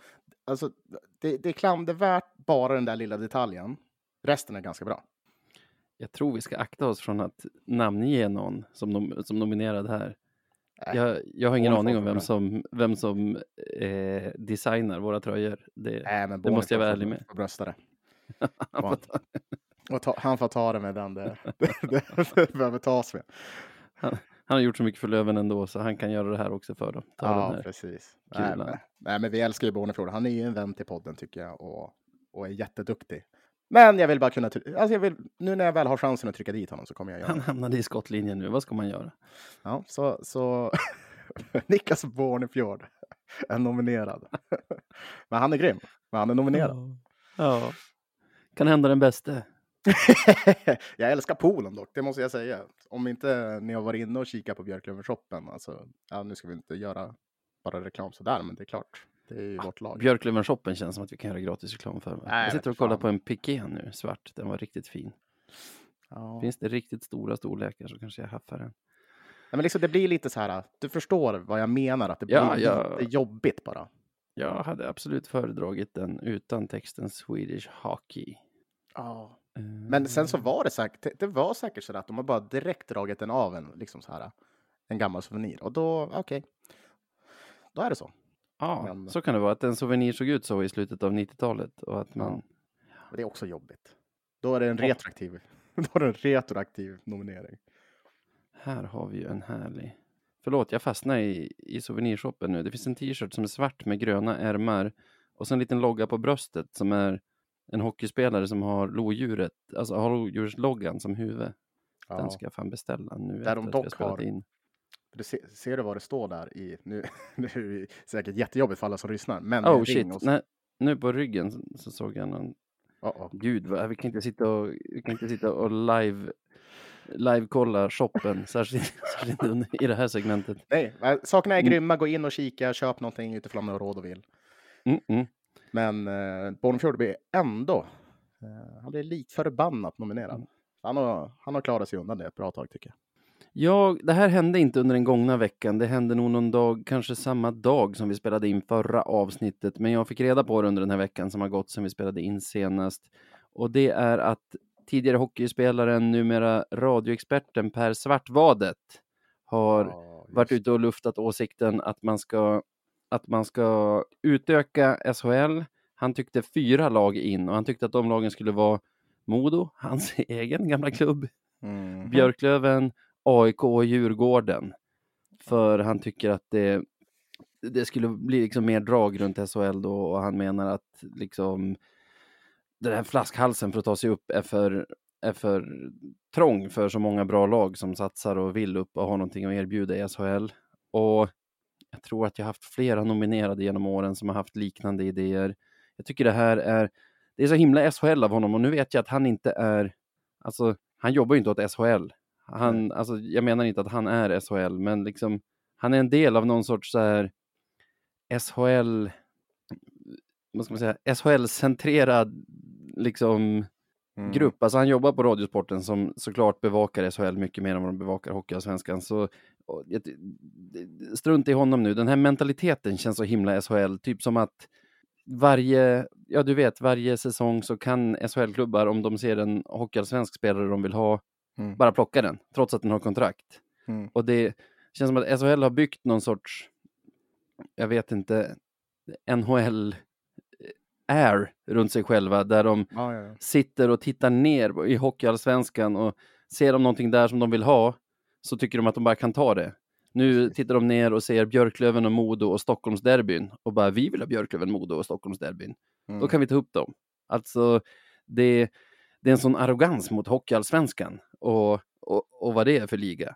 Alltså, det, det är klandervärt bara den där lilla detaljen. Resten är ganska bra. Jag tror vi ska akta oss från att namnge någon som, nom som nominerad här. Jag, jag har ingen aning om vem som, vem som eh, designar våra tröjor. Det, Äh, men det måste jag vara ärlig med. får brösta det. han får ta- han får ta det med den det, det, det, behöver tas med. han har gjort så mycket för Löven ändå så han kan göra det här också för dem. Ta Ja, precis. Nej men, nej, men vi älskar ju Bornefjord. Han är ju en vän till podden tycker jag och, och är jätteduktig. Men jag vill bara kunna... Alltså jag vill, nu när jag väl har chansen att trycka dit honom så kommer jag göra Han det. hamnade i skottlinjen nu. Vad ska man göra? Ja, så så Niklas Bornefjord är nominerad. men han är grym. Men han är nominerad. Ja. Kan hända den bäste. jag älskar poolen dock, det måste jag säga. Om inte ni har varit inne och kikat på Björklöven-shoppen, alltså, ja, nu ska vi inte göra bara reklam sådär, men det är klart, det är ju vårt lag. Björklöven-shoppen känns som att vi kan göra gratis reklam för. va? Nej, jag sitter och kollar på en piké nu, svart. Den var riktigt fin. Ja. Finns det riktigt stora storlekar så kanske jag haffar den. Nej, men liksom, det blir lite så här, du förstår vad jag menar, att det blir Ja, ja. lite jobbigt bara. Jag hade absolut föredragit den utan texten Swedish Hockey. Ja. Eh, Men sen så var det säkert, det- var säkert så att de har bara direkt dragit den av en, liksom så här, en gammal souvenir. Och då, okej, då är det så. Ja, men- så kan det vara. Att en souvenir såg ut så i slutet av 90-talet. Och att man... Men det är också jobbigt. Då är det en Ja. retroaktiv, då är det en retroaktiv nominering. Här har vi ju en härlig... Förlåt, jag fastnade i, i souvenirshoppen nu. Det finns en t-shirt som är svart med gröna ärmar och så en liten logga på bröstet som är en hockeyspelare som har lodjuret, alltså har lodjursloggan som huvud. Ja. Den ska jag fan beställa nu Där de dock har- in. Du ser, ser du vad det står där i, nu, nu är det säkert jättejobbigt för alla som lyssnar, men Oh shit, och- Nej, nu på ryggen så, så såg jag någon, Oh, oh. gud vad, vi kan inte sitta och, vi kan inte sitta och live live-kolla shoppen, särskilt, särskilt under- i det här segmentet. Nej, sakerna är Mm. grymma, gå in och kika, köp någonting utifrån har råd och vill. Mm, mm. Men eh, Bornefjord blir ändå, eh, han blir likt förbannat nominerad. Mm. Han, har, han har klarat sig undan det ett bra tag tycker jag. Ja, det här hände inte under den gångna veckan. Det hände nog någon dag, kanske samma dag som vi spelade in förra avsnittet. Men jag fick reda på det under den här veckan som har gått sedan vi spelade in senast. Och det är att tidigare hockeyspelaren, numera radioexperten Per Svartvadet har Ja, varit ute och luftat åsikten att man ska, att man ska utöka SHL. Han tyckte fyra lag in och han tyckte att de lagen skulle vara Modo, hans egen gamla klubb, Mhm. Björklöven, AIK och Djurgården. För han tycker att det, det skulle bli liksom mer drag runt SHL då och han menar att liksom den här flaskhalsen för att ta sig upp är för, är för trång för så många bra lag som satsar och vill upp och har någonting att erbjuda i SHL. Och jag tror att jag haft flera nominerade genom åren som har haft liknande idéer. Jag tycker det här är, det är så himla SHL av honom och nu vet jag att han inte är, alltså han jobbar ju inte åt SHL. Han, alltså, jag menar inte att han är SHL, men liksom han är en del av någon sorts så här SHL, vad ska man säga, SHL-centrerad liksom Mm. grupp. Alltså han jobbar på Radiosporten som såklart bevakar SHL mycket mer än vad de bevakar Hockeyallsvenskan. Så strunt i honom nu. Den här mentaliteten känns så himla SHL. Typ som att varje, ja du vet, varje säsong så kan SHL-klubbar, om de ser en hockeyallsvensk spelare de vill ha, Mm. bara plocka den, trots att den har kontrakt. Mm. Och det känns som att SHL har byggt någon sorts, jag vet inte, NHL air runt sig själva, där de Ja, ja, ja. sitter och tittar ner i Hockeyallsvenskan och ser de någonting där som de vill ha så tycker de att de bara kan ta det. Nu tittar de ner och ser Björklöven och Modo och Stockholmsderbyn och bara vi vill ha Björklöven, Modo och Stockholmsderbyn. Mm. Då kan vi ta upp dem. Alltså det, det är en sån arrogans mot Hockeyallsvenskan och, och, och vad det är för liga.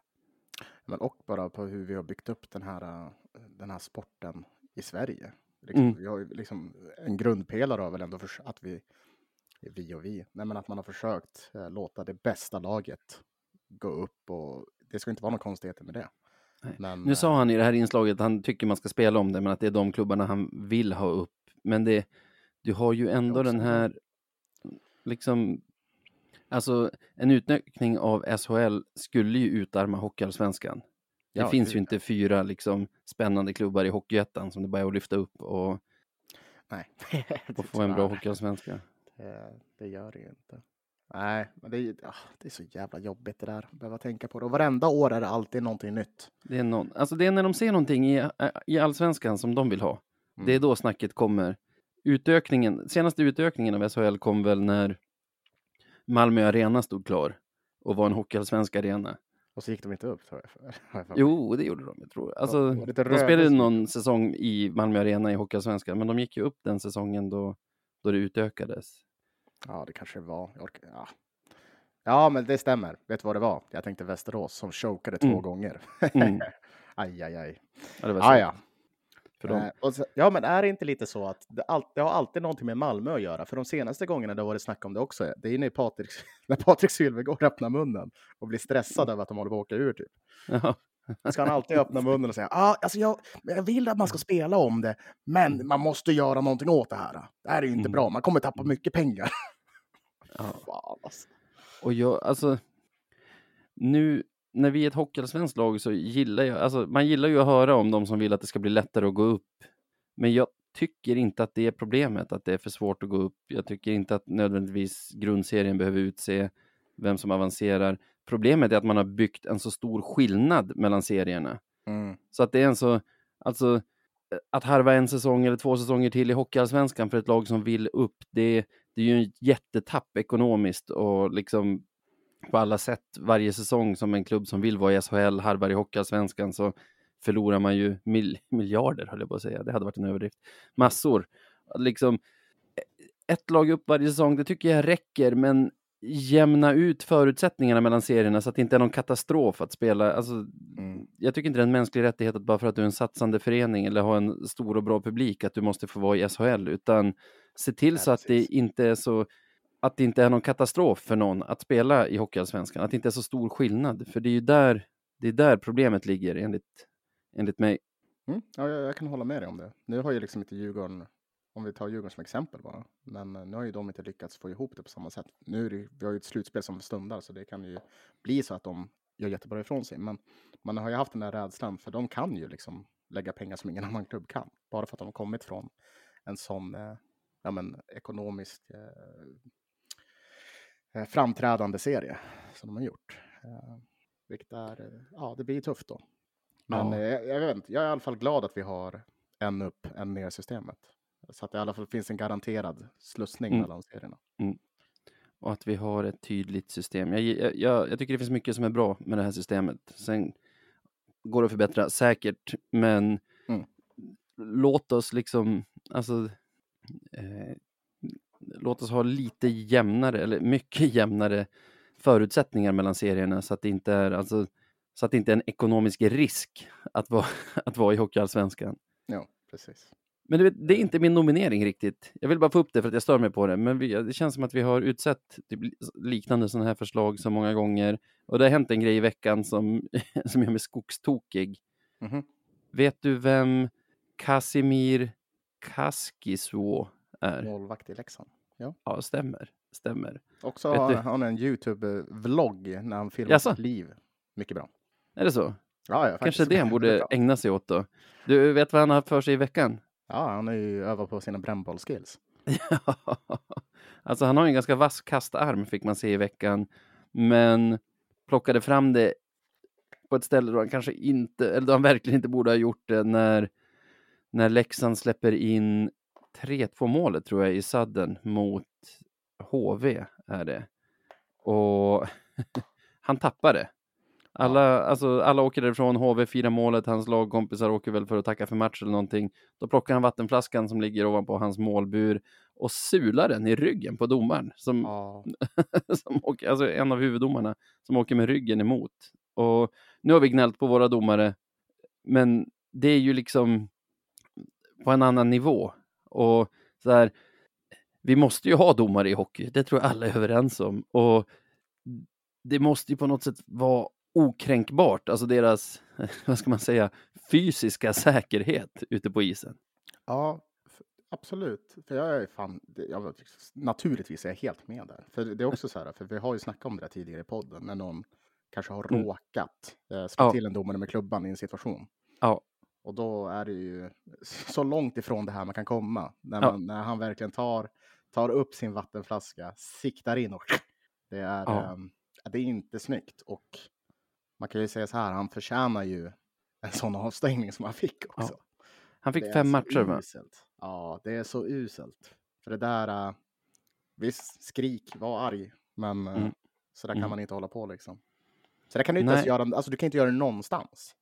Men och bara på hur vi har byggt upp den här, äh, den här sporten i Sverige. Liksom, Mm. Vi har liksom en grundpelare av väl ändå förs- att vi, vi och vi, nej men att man har försökt eh, låta det bästa laget gå upp och det ska inte vara några konstigheter med det. Men, Nu eh, sa han i det här inslaget att han tycker man ska spela om det, men att det är de klubbarna han vill ha upp. Men det, du har ju ändå den här, liksom, alltså en utökning av SHL skulle ju utarma Hockeyallsvenskan. Det Ja, finns ju inte fyra liksom spännande klubbar i Hockeyettan som det bara är att lyfta upp och, nej. och få en bra. Hockeyallsvenska. Det, det gör det ju inte. Nej, men det ah, det är så jävla jobbigt det där. Behöva tänka på det. Och varenda år är det alltid någonting nytt. Det är, någon, alltså det är när de ser någonting i, i allsvenskan som de vill ha. Mm. Det är då snacket kommer. Utökningen, senaste utökningen av SHL kom väl när Malmö Arena stod klar och var en hockeyallsvensk arena. Och så gick de inte upp. tror jag. Jo, det gjorde de. Jag tror. Alltså, de spelade någon säsong i Malmö Arena i hockeyallsvenskan, men de gick ju upp den säsongen då, då det utökades. Ja, det kanske var. Orkar, ja. ja, men det stämmer. Vet du vad det var? Jag tänkte Västerås som chokade två Mm. gånger. Mm. aj, aj, aj. Ja, var Ah, ja. För dem. Eh, och så, ja, men är det inte lite så att det, all, det har alltid någonting med Malmö att göra? För de senaste gångerna det har varit snack om det också, det är ju när Patrik, när Patrik Sylvegård öppnar munnen och blir stressad över att de håller på att åka ur. Typ. Ja. Ska han alltid öppna munnen och säga ah, alltså jag, jag vill att man ska spela om det, men man måste göra någonting åt det här. Det här är ju inte Mm. bra, man kommer tappa mycket pengar. Ja. Fan, alltså. Och jag, alltså, nu när vi är ett hockeyallsvenskt lag så gillar jag, alltså man gillar ju att höra om de som vill att det ska bli lättare att gå upp. Men jag tycker inte att det är problemet, att det är för svårt att gå upp. Jag tycker inte att nödvändigtvis grundserien behöver utse vem som avancerar. Problemet är att man har byggt en så stor skillnad mellan serierna. Mm. Så att det är en så, alltså att harva en säsong eller två säsonger till i Hockeyallsvenskan för ett lag som vill upp, det, det är ju en jättetapp ekonomiskt och liksom på alla sätt varje säsong som en klubb som vill vara i SHL harvar i Hockeyallsvenskan så förlorar man ju mil, miljarder, höll jag på att säga. Det hade varit en överdrift. Massor. Liksom, ett lag upp varje säsong, det tycker jag räcker, men jämna ut förutsättningarna mellan serierna så att det inte är någon katastrof att spela. Alltså, Mm. jag tycker inte det är en mänsklig rättighet att bara för att du är en satsande förening eller har en stor och bra publik att du måste få vara i SHL, utan se till Ja, så att det inte är så att det inte är någon katastrof för någon att spela i Hockeyallsvenskan, att det inte är så stor skillnad, för det är ju där, det är där problemet ligger enligt, enligt mig. Mm. Ja, jag, jag kan hålla med dig om det. Nu har ju liksom inte Djurgården, om vi tar Djurgården som exempel bara, men eh, nu har ju de inte lyckats få ihop det på samma sätt. Nu är det, vi har ju ett slutspel som stundar, så det kan ju bli så att de gör jättebra ifrån sig. Men man har ju haft den där rädslan, för de kan ju liksom lägga pengar som ingen annan klubb kan, bara för att de har kommit från en sån eh, ja, men, ekonomisk eh, framträdande serie som de har gjort. Eh, vilket är, eh, ja, det blir tufft då. Men Ja. eh, jag, jag, vet inte, jag är i alla fall glad att vi har en upp, en ner systemet. Så att det i alla fall finns en garanterad slussning Mm. mellan serierna. Och att vi har ett tydligt system. Jag, jag, jag, jag tycker det finns mycket som är bra med det här systemet. Sen går det att förbättra, säkert, men Mm. låt oss liksom, alltså, eh, låt oss ha lite jämnare, eller mycket jämnare förutsättningar mellan serierna så att det inte är, alltså, så att det inte är en ekonomisk risk att vara, att vara i Hockeyallsvenskan. Ja, precis. Men vet, det är inte min nominering riktigt. Jag vill bara få upp det för att jag stör mig på det. Men vi, det känns som att vi har utsett typ liknande sådana här förslag så många gånger. Och det har hänt en grej i veckan som, som gör mig skogstokig. Mhm. Vet du vem Casimir Kaskisuo är? Målvakt i Leksand. Ja, stämmer. Stämmer. Också Vet har du- har han en YouTube-vlogg när han filmar Jaså? sitt liv. Mycket bra. Är det så? Ja, ja, Kanske det han borde ägna sig åt då. Du vet vad han har för sig i veckan? Ja, han är ju övat på sina brännbollskills. alltså han har en ganska vass kastarm fick man se i veckan. Men plockade fram det på ett ställe då han kanske inte, eller då han verkligen inte borde ha gjort det när, när Leksand släpper in 3-2 målet tror jag i sadden mot HV är det. Och han tappar det. Alla, alltså, alla åker därifrån, HV firar målet, hans lagkompisar åker väl för att tacka för match eller någonting. Då plockar han vattenflaskan som ligger ovanpå hans målbur och sular den i ryggen på domaren. Som, Ja, som åker, alltså en av huvuddomarna som åker med ryggen emot. Och nu har vi gnällt på våra domare, men det är ju liksom på en annan nivå. Och så här, vi måste ju ha domare i hockey, det tror jag alla är överens om. Och det måste ju på något sätt vara okränkbart, alltså deras, vad ska man säga, fysiska säkerhet ute på isen. ja absolut. För jag är fan, jag, naturligtvis är jag helt med där. För det är också så här, för vi har ju snackat om det tidigare i podden, när någon kanske har Mm. råkat eh, slå Ja. till en domare med klubban i en situation. Ja. Och då är det ju så långt ifrån det här man kan komma. När, Ja. man, när han verkligen tar, tar upp sin vattenflaska, siktar in och det är, Ja. ehm, det är inte snyggt. Och man kan ju säga så här, han förtjänar ju en sån avstängning som han fick också. Han fick Det fem matcher va? Ja, det är så uselt. För det där, uh, visst, skrik, var arg, men eh, Mm. så där kan Mm. man inte hålla på liksom. Så där kan du inte ens göra, alltså du kan inte göra det någonstans.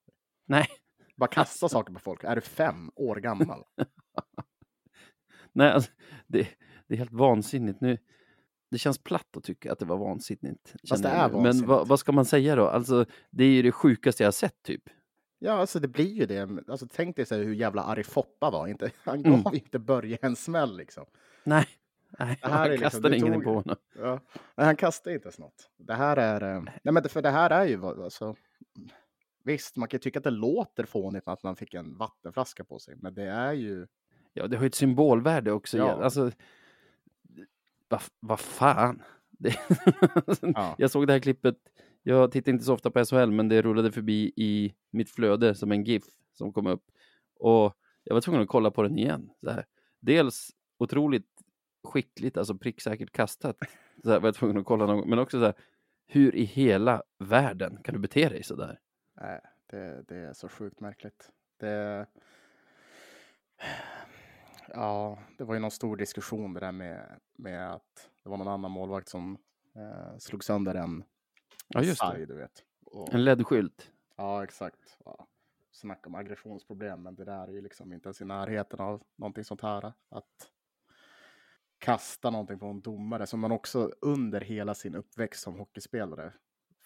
Nej, Bara kasta saker på folk. Är du fem år gammal? Nej, alltså, det, det är helt vansinnigt. Nu, det känns platt att tycka att det var vansinnigt. Fast det är nu. Men vansinnigt. vad, vad ska man säga då? Alltså, det är ju det sjukaste jag har sett typ. Ja, alltså det blir ju det. Alltså tänk dig så hur jävla arg Foppa var. Inte, han Mm. gav inte Börje en smäll liksom. Nej, nej Det här han är liksom- kastade det ingen tog- på honom. Ja. Nej, han kastade inte ens något. Det här är... eh, Nej, men för det här är ju... Alltså, visst, man kan tycka att det låter fånigt att man fick en vattenflaska på sig, men det är ju... Ja, det har ju ett symbolvärde också. Ja. Alltså, vad vad fan. Det, Ja. Jag såg det här klippet. Jag tittar inte så ofta på SHL, men det rullade förbi i mitt flöde som en GIF som kom upp. Och jag var tvungen att kolla på den igen. Dels otroligt skickligt, alltså pricksäkert kastat. Så här, var jag tvungen att kolla någon, men också så här, hur i hela världen kan du bete dig så där? Nej, det, det är så sjukt märkligt. Det... Ja, det var ju någon stor diskussion det där med, med att det var någon annan målvakt som eh, slog sönder en Ja, just det. sarg, du vet. Och, En LED-skylt. Ja, exakt. Ja. Snacka om aggressionsproblem, men det där är ju liksom inte ens i närheten av någonting sånt här. Att kasta någonting på en domare som man också under hela sin uppväxt som hockeyspelare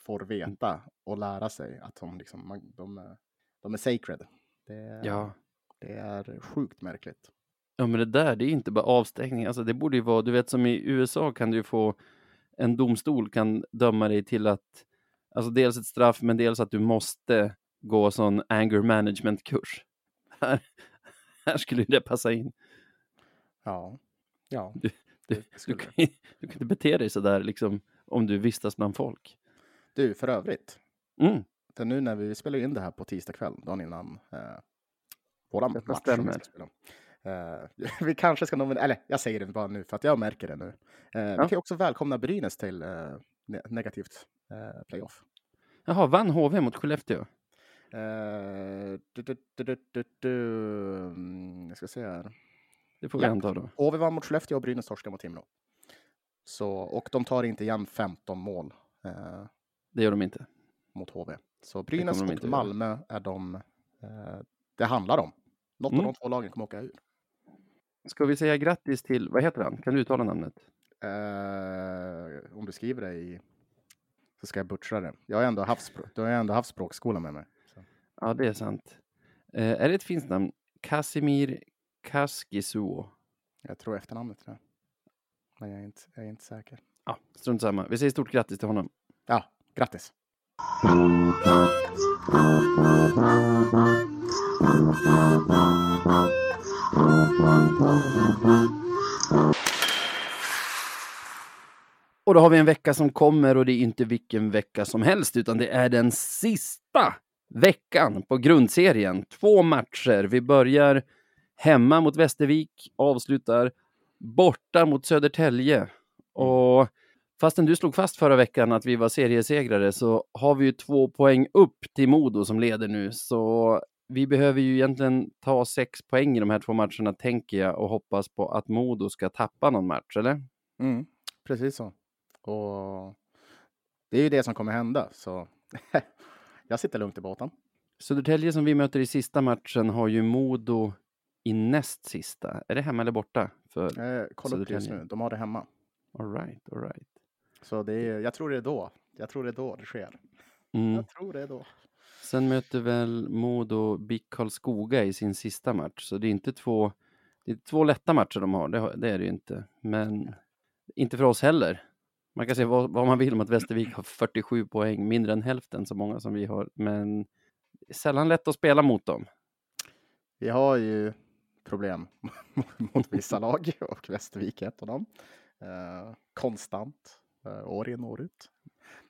får veta och lära sig att de, liksom, man, de, är, de är sacred. Det, Ja. det är sjukt märkligt. Ja, men det där, det är inte bara avstängning. Alltså, det borde ju vara, du vet som i USA kan du få, en domstol kan döma dig till att, alltså dels ett straff, men dels att du måste gå sån anger management-kurs. Här, här skulle det passa in. Ja, ja. Du, du, skulle kan, du kan inte bete dig så där liksom, om du vistas bland folk. Du, för övrigt. Mm. Det nu när vi spelar in det här på tisdag kväll, dagen innan eh, våran Detta match. stämmer. Eh, vi kanske ska nominera, eller jag säger det bara nu för att jag märker det nu. Eh, Vi kan också välkomna Brynäs till eh, ne negativt eh, playoff. Jaha, vann HV mot Skellefteå? Eh, du, du, du, du, du, du. mm, Jag ska se här. Det får vi Ja. anta då. HV vann mot Skellefteå och Brynäs torskade mot Timrå. Så, och de tar inte igen 15 mål eh, Det gör de inte. mot HV. Så Brynäs och inte göra. Malmö är de eh, det handlar om. Något Mm. av de två lagen kommer åka ur. Ska vi säga grattis till, vad heter han? Kan du uttala namnet? Eh, om du skriver det i så ska jag butcha det. Jag har ändå haft, då har jag ändå haft språkskola med mig. Så. Ja, det är sant. Eh, är det ett finskt namn? Casimir Kaskisuo. Jag tror efternamnet är det. Men jag är inte, jag är inte säker. Ja, strunt samma. Vi säger stort grattis till honom. Ja, grattis. Och då har vi en vecka som kommer och det är inte vilken vecka som helst utan det är den sista veckan på grundserien. Två matcher. Vi börjar hemma mot Västervik, avslutar borta mot Södertälje. Och fastän du slog fast förra veckan att vi var seriesegrare så har vi ju två poäng upp till Modo som leder nu. Så vi behöver ju egentligen ta sex poäng i de här två matcherna tänker jag och hoppas på att Modo ska tappa någon match, eller? Mm, precis så. Och det är ju det som kommer hända. Så jag sitter lugnt i båten. Södertälje som vi möter i sista matchen har ju Modo i näst sista. Är det hemma eller borta? För... Eh, kolla upp det just nu. De har det hemma. All right, all right. Så det är, jag tror det är då. Jag tror det är då det sker. Mm. Jag tror det är då. Sen möter väl Modo BIK Karlskoga i sin sista match, så det är inte två, det är två lätta matcher de har, det, det är det ju inte. Men inte för oss heller. Man kan säga vad, vad man vill om att Västervik har 47 poäng, mindre än hälften så många som vi har, men det är sällan lätt att spela mot dem. Vi har ju problem mot vissa lag och Västervik är ett av dem. Eh, konstant, år in och år ut.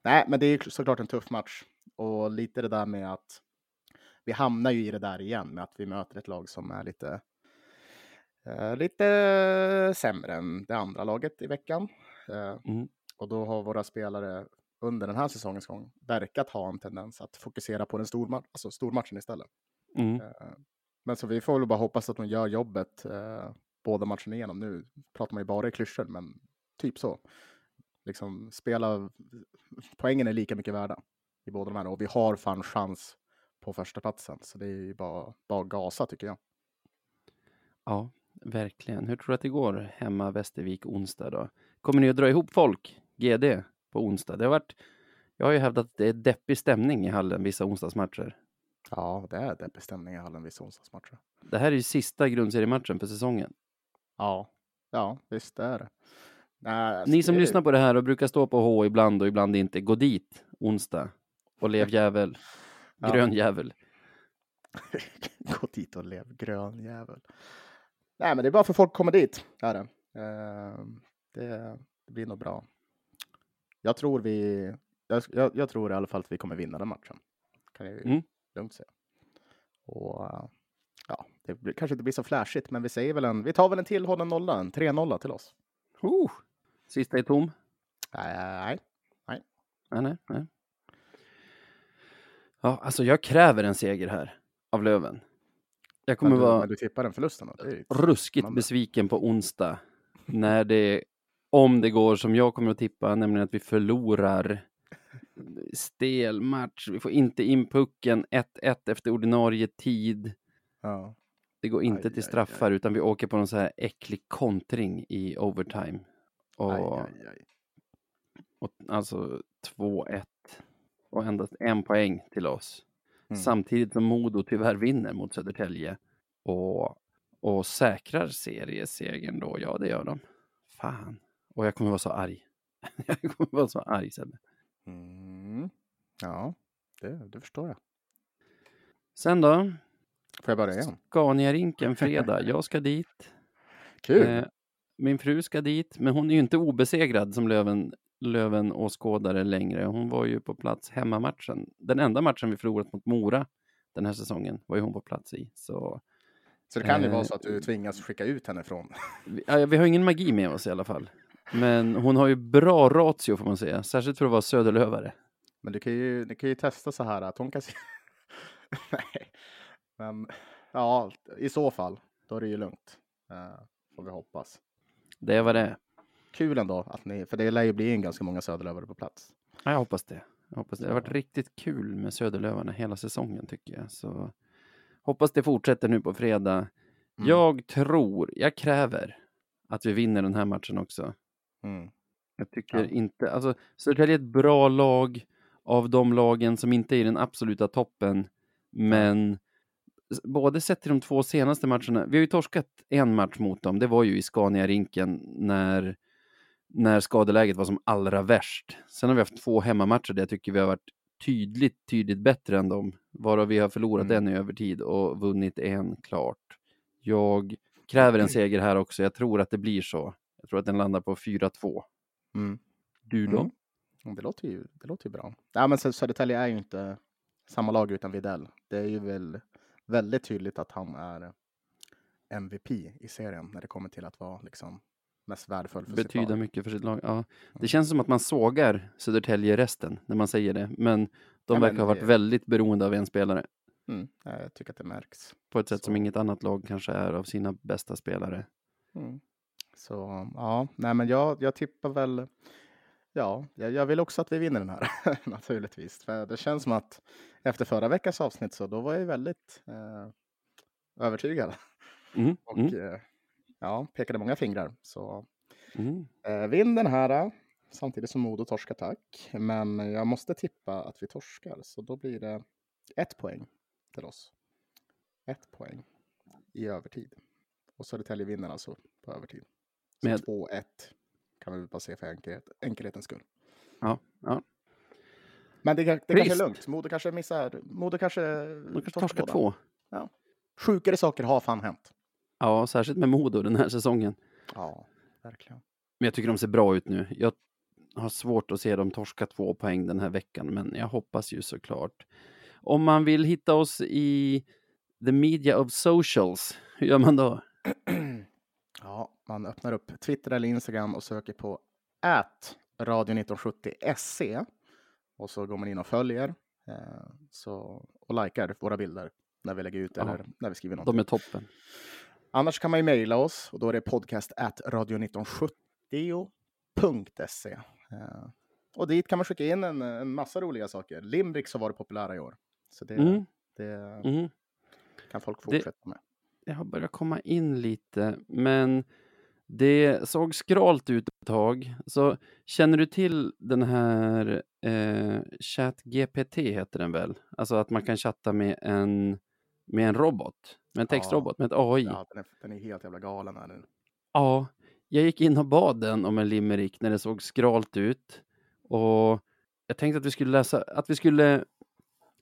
Nej, men det är ju såklart en tuff match och lite det där med att vi hamnar ju i det där igen med att vi möter ett lag som är lite eh, lite sämre än det andra laget i veckan. Eh, Mm. Och då har våra spelare under den här säsongens gång verkat ha en tendens att fokusera på den storma- alltså stormatchen istället. Mm. Eh, Men så vi får väl bara hoppas att de gör jobbet eh, båda matcherna igenom. Nu pratar man ju bara i klyschor, men typ så. Liksom spela, poängen är lika mycket värda i båda de här och vi har fan chans på första platsen så det är ju bara, bara gasa tycker jag. Ja, verkligen. Hur tror du att det går hemma Västervik onsdag då? Kommer ni att dra ihop folk, GD, på onsdag? Det har varit, jag har ju hävdat att det är deppig stämning i hallen vissa onsdagsmatcher. Ja, det är det bestämning i hallen vissa onsdagsmatcher. Det här är ju sista grundseriematchen för säsongen. Ja, ja, visst det är det. Nej, Ni som det- lyssnar på det här och brukar stå på H ibland och ibland inte, gå dit onsdag och lev jävel. Ja. Grön jävel. Gå dit och lev grön jävel. Nej, men det är bara för folk komma dit. Är det. Eh, det, det blir nog bra. Jag tror vi. Jag, jag, jag tror i alla fall att vi kommer vinna den matchen. Kan jag ju Mm. lugnt säga. Och ja, det blir, kanske inte blir så flashigt, men vi säger väl en. Vi tar väl en tillhållen nolla, en 3-0 till oss. Oh, sista är tom. Nej, Nej, nej, nej. Ja, alltså jag kräver en seger här av Löven. Jag kommer men du, vara men du tippar är ju ruskigt besviken på onsdag. När det, om det går som jag kommer att tippa, nämligen att vi förlorar stel match. Vi får inte in pucken 1-1 efter ordinarie tid. Ja. Det går inte Aj, till aj, straffar utan vi åker på någon så här äcklig kontring i overtime. Och, Aj, aj, aj. och alltså 2-1 och endast en poäng till oss. Mm. Samtidigt som Modo tyvärr vinner mot Södertälje och, och säkrar seriesegern då. Ja, det gör de. Fan. Och jag kommer vara så arg. jag kommer vara så arg Sebbe. Mm. Ja, det, det förstår jag. Sen då? Får jag börja igen? Scania-rinken fredag. Jag ska dit. Kul! Eh, min fru ska dit, men hon är ju inte obesegrad som Löven, Löven åskådare längre. Hon var ju på plats hemmamatchen. Den enda matchen vi förlorat mot Mora den här säsongen var ju hon på plats i. Så Så det kan ju Eh, vara så att du tvingas skicka ut henne från. Vi, ja, vi har ingen magi med oss i alla fall. Men hon har ju bra ratio får man säga, särskilt för att vara söderlövare. Men du kan ju, du kan ju testa så här att hon kan. Nej, men ja, i så fall, då är det ju lugnt. Uh, får vi hoppas. Det vad det. Kul ändå, att ni, för det lär ju bli en ganska många söderlövare på plats. Ja, jag hoppas det. Jag hoppas det. Det har varit riktigt kul med Söderlövarna hela säsongen tycker jag. Så hoppas det fortsätter nu på fredag. Mm. Jag tror, jag kräver att vi vinner den här matchen också. Mm. Jag tycker Ja. inte, alltså Södertälje är ett bra lag av de lagen som inte är i den absoluta toppen. Men både sett till de två senaste matcherna, vi har ju torskat en match mot dem, det var ju i Scania-rinken när, när skadeläget var som allra värst. Sen har vi haft två hemmamatcher där jag tycker vi har varit tydligt, tydligt bättre än dem, varav vi har förlorat Mm. en i övertid och vunnit en klart. Jag kräver en seger här också, jag tror att det blir så. Jag tror att den landar på 4-2. Mm. Du då? Mm. Det låter ju, det låter ju bra. Ja, men Sö- Södertälje är ju inte samma lag utan Videll. Det är ju väl väldigt tydligt att han är MVP i serien när det kommer till att vara liksom mest värdefull för sitt Betyder lag. mycket för sitt lag. Ja. Det känns som att man sågar Södertälje resten när man säger det, men de Ja, men verkar ha varit väldigt beroende av en spelare Mm. Jag tycker att det märks. på ett sätt som Så. inget annat lag kanske är av sina bästa spelare. Mm. Så ja, nej men jag, jag tippar väl, ja, jag, vill också att vi vinner den här naturligtvis. För det känns som att efter förra veckans avsnitt så då var jag väldigt eh, övertygad Mm, och mm, eh, ja, pekade många fingrar. Så mm. eh, vinn den här eh, samtidigt som Modo torskar tack. Men jag måste tippa att vi torskar så då blir det ett poäng till oss. Ett poäng i övertid. Och Södertälje vinner alltså på övertid. Så Med- 2-1 kan vi bara se för enkelhet, enkelhetens skull. Ja, ja. Men det, det kanske är lugnt. Modo kanske missar. Modo kanske, De kanske torskar två. Sjukare saker har fan hänt. Ja, särskilt med Modo den här säsongen. Ja, verkligen. Men jag tycker de ser bra ut nu. Jag har svårt att se dem torska två poäng den här veckan, men jag hoppas ju såklart. Om man vill hitta oss i the media of socials, hur gör man då? Ja, man öppnar upp Twitter eller Instagram och söker på at radio1970se. Och så går man in och följer eh, så, och likar våra bilder när vi lägger ut Ja. eller när vi skriver något. De är toppen. Annars kan man ju mejla oss och då är det podcast at radio1970.se. Eh, och dit kan man skicka in en, en massa roliga saker. Limericks har varit populära i år. Så det, Mm, det mm. kan folk Det- fortsätta med. Det har börjat komma in lite, men det såg skralt ut ett tag. Så känner du till den här eh, ChatGPT heter den väl? Alltså att man kan chatta med en, med en robot, med en Ja. textrobot, med ett AI. Ja, den, är, den är helt jävla galen här nu. Ja, jag gick in och bad den om en limerick när det såg skralt ut. Och jag tänkte att vi skulle läsa, att vi skulle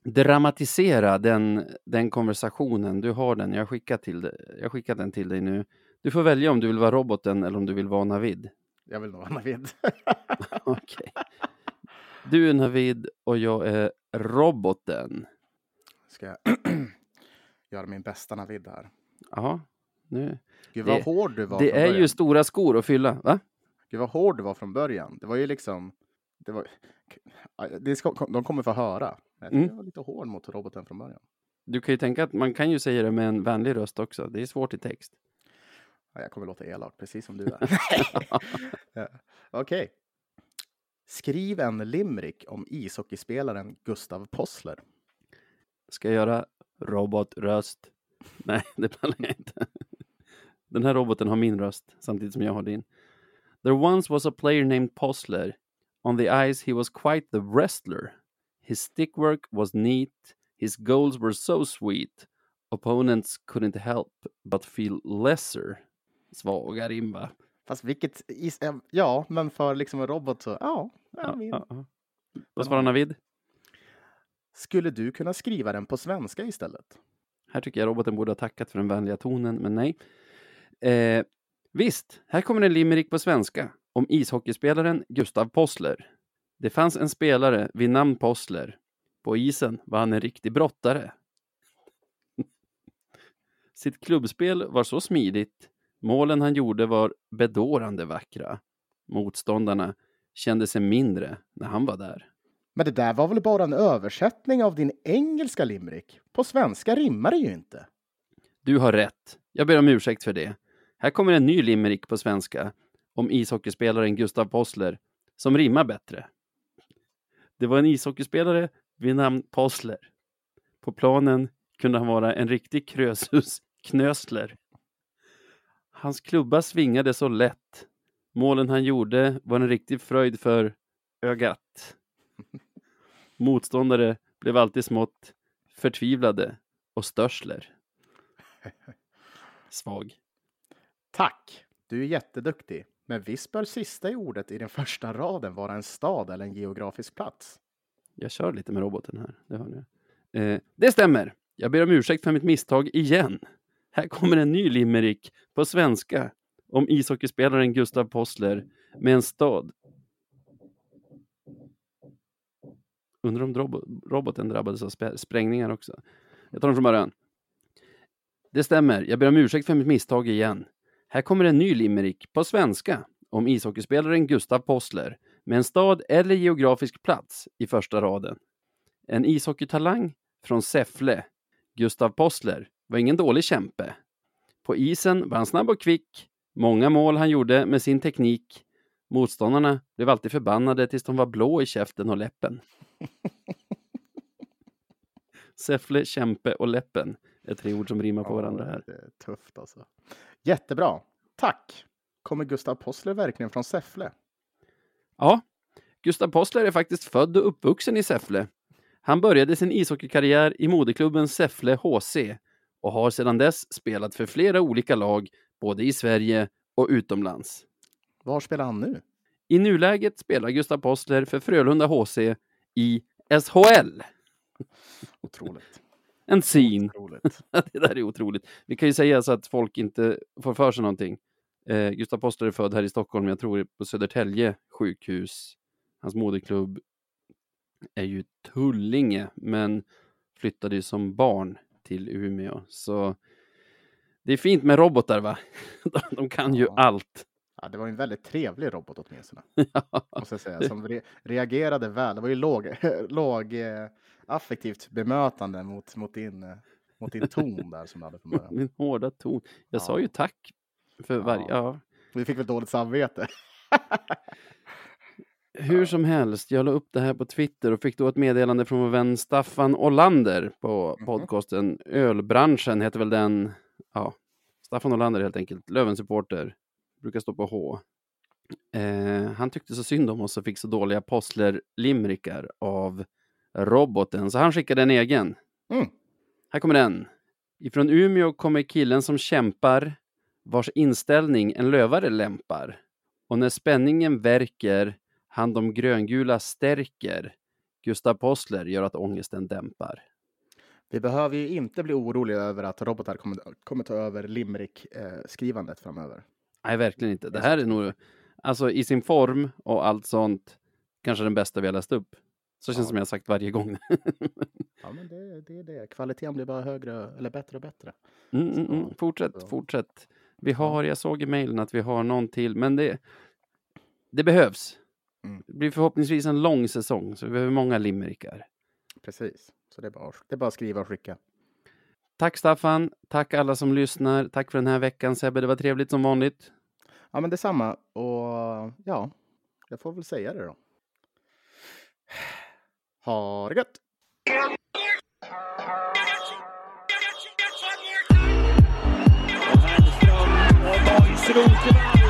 dramatisera den, den konversationen. Du har den, jag har skickat, till, dig- jag har skickat den till dig nu. Du får välja om du vill vara roboten eller om du vill vara Navid. Jag vill vara Navid. Okej. Du är Navid och jag är roboten. Ska jag göra min bästa Navid här. Ja, nu. Gud Det- vad hård du var Det är början. ju stora skor att fylla, va? Gud vad hård du var från början. Det var ju liksom... Det var, det ska, de kommer få höra. Jag Mm. jag var lite hård mot roboten från början. Du kan ju tänka att man kan ju säga det med en vänlig röst också. Det är svårt i text. Ja, jag kommer låta elak, precis som du är. Ja. Okej. Skriv en limerick om ishockeyspelaren Gustav Possler. Ska jag göra robotröst? Nej, det pallar jag inte. Den här roboten har min röst samtidigt som jag har din. There once was a player named Posler. On the ice he was quite the wrestler. His stickwork was neat. His goals were so sweet. Opponents couldn't help but feel lesser. Svaga rimba. Fast vilket... Is, ja, men för liksom en robot så... Ja, ja, Ja, min. ja, ja. Vad svarar Navid? Skulle du kunna skriva den på svenska istället? Här tycker jag roboten borde ha tackat för den vänliga tonen, men nej. Eh, visst, här kommer en limerick på svenska om ishockeyspelaren Gustav Possler. Det fanns en spelare vid namn Possler. På isen var han en riktig brottare. Sitt klubbspel var så smidigt. Målen han gjorde var bedårande vackra. Motståndarna kände sig mindre när han var där. Men det där var väl bara en översättning av din engelska limerick? På svenska rimmar det ju inte. Du har rätt. Jag ber om ursäkt för det. Här kommer en ny limerick på svenska om ishockeyspelaren Gustav Possler som rimmar bättre. Det var en ishockeyspelare vid namn Possler. På planen kunde han vara en riktig krösus knösler. Hans klubba svingade så lätt. Målen han gjorde var en riktig fröjd för ögat. Motståndare blev alltid smått förtvivlade och störsler. Svag. Tack! Du är jätteduktig. Men visst bör sista i ordet i den första raden vara en stad eller en geografisk plats? Jag kör lite med roboten här. Det, hör ni. Eh, det stämmer. Jag ber om ursäkt för mitt misstag igen. Här kommer en ny limerick på svenska om ishockeyspelaren Gustav Possler med en stad. Undrar om roboten drabbades av sprängningar också. Jag tar den från början. Det stämmer. Jag ber om ursäkt för mitt misstag igen. Här kommer en ny limerick på svenska om ishockeyspelaren Gustav Possler med en stad eller geografisk plats i första raden. En ishockeytalang från Säffle, Gustav Possler, var ingen dålig kämpe. På isen var han snabb och kvick. Många mål han gjorde med sin teknik. Motståndarna blev alltid förbannade tills de var blå i käften och läppen. Säffle, kämpe och läppen är tre ord som rimmar på varandra här. Det är tufft alltså. Jättebra. Tack! Kommer Gustav Possler verkligen från Säffle? Ja, Gustav Possler är faktiskt född och uppvuxen i Säffle. Han började sin ishockeykarriär i moderklubben Säffle HC och har sedan dess spelat för flera olika lag, både i Sverige och utomlands. Var spelar han nu? I nuläget spelar Gustav Possler för Frölunda HC i SHL. Otroligt. En scene. Otroligt. det där är otroligt. Vi kan ju säga så att folk inte får för sig någonting. Eh, Gustav Possler är född här i Stockholm, jag tror på Södertälje sjukhus. Hans moderklubb är ju Tullinge, men flyttade ju som barn till Umeå. Så det är fint med robotar, va? De, kan ju Ja. allt. Ja, det var en väldigt trevlig robot åtminstone. Måste jag säga, som re reagerade väl. Det var ju låg, låg eh, affektivt bemötande mot, mot, din, eh, mot din ton där som du hade från början. Min hårda ton. Jag sa Ja. ju tack för varje... Ja. Vi fick väl dåligt samvete. Hur som helst, jag la upp det här på Twitter och fick då ett meddelande från vår vän Staffan Olander på Mhm. podcasten Ölbranschen, heter väl den. Ja, Staffan Olander helt enkelt, Löven-supporter, brukar stå på H. Eh, han tyckte så synd om oss och fick så dåliga Possler-limerickar av roboten, så han skickade en egen. Mm. Här kommer den. Ifrån Umeå kommer killen som kämpar, vars inställning en lövare lämpar. Och när spänningen verkar, han de gröngula stärker. Gustav Possler gör att ångesten dämpar. Vi behöver ju inte bli oroliga över att robotar kommer, kommer ta över limerick-skrivandet framöver. Nej, verkligen inte. Det här är nog, alltså i sin form och allt sånt, kanske den bästa vi har läst upp. Så känns det Ja. som jag sagt varje gång. Ja, men det, det är det. Kvaliteten blir bara högre eller bättre och bättre. Mm, mm, mm. Fortsätt, Så. fortsätt. Vi har, jag såg i mejlen att vi har någon till, men det, det behövs. Mm. Det blir förhoppningsvis en lång säsong, så vi behöver många limerickar. Precis. Så det är bara, det är bara att skriva och skicka. Tack Staffan, tack alla som lyssnar, tack för den här veckan Sebbe, det var trevligt som vanligt. Ja, men detsamma. Och ja, jag får väl säga det då. Ha det gött! Hellström och Borgs Rosenvall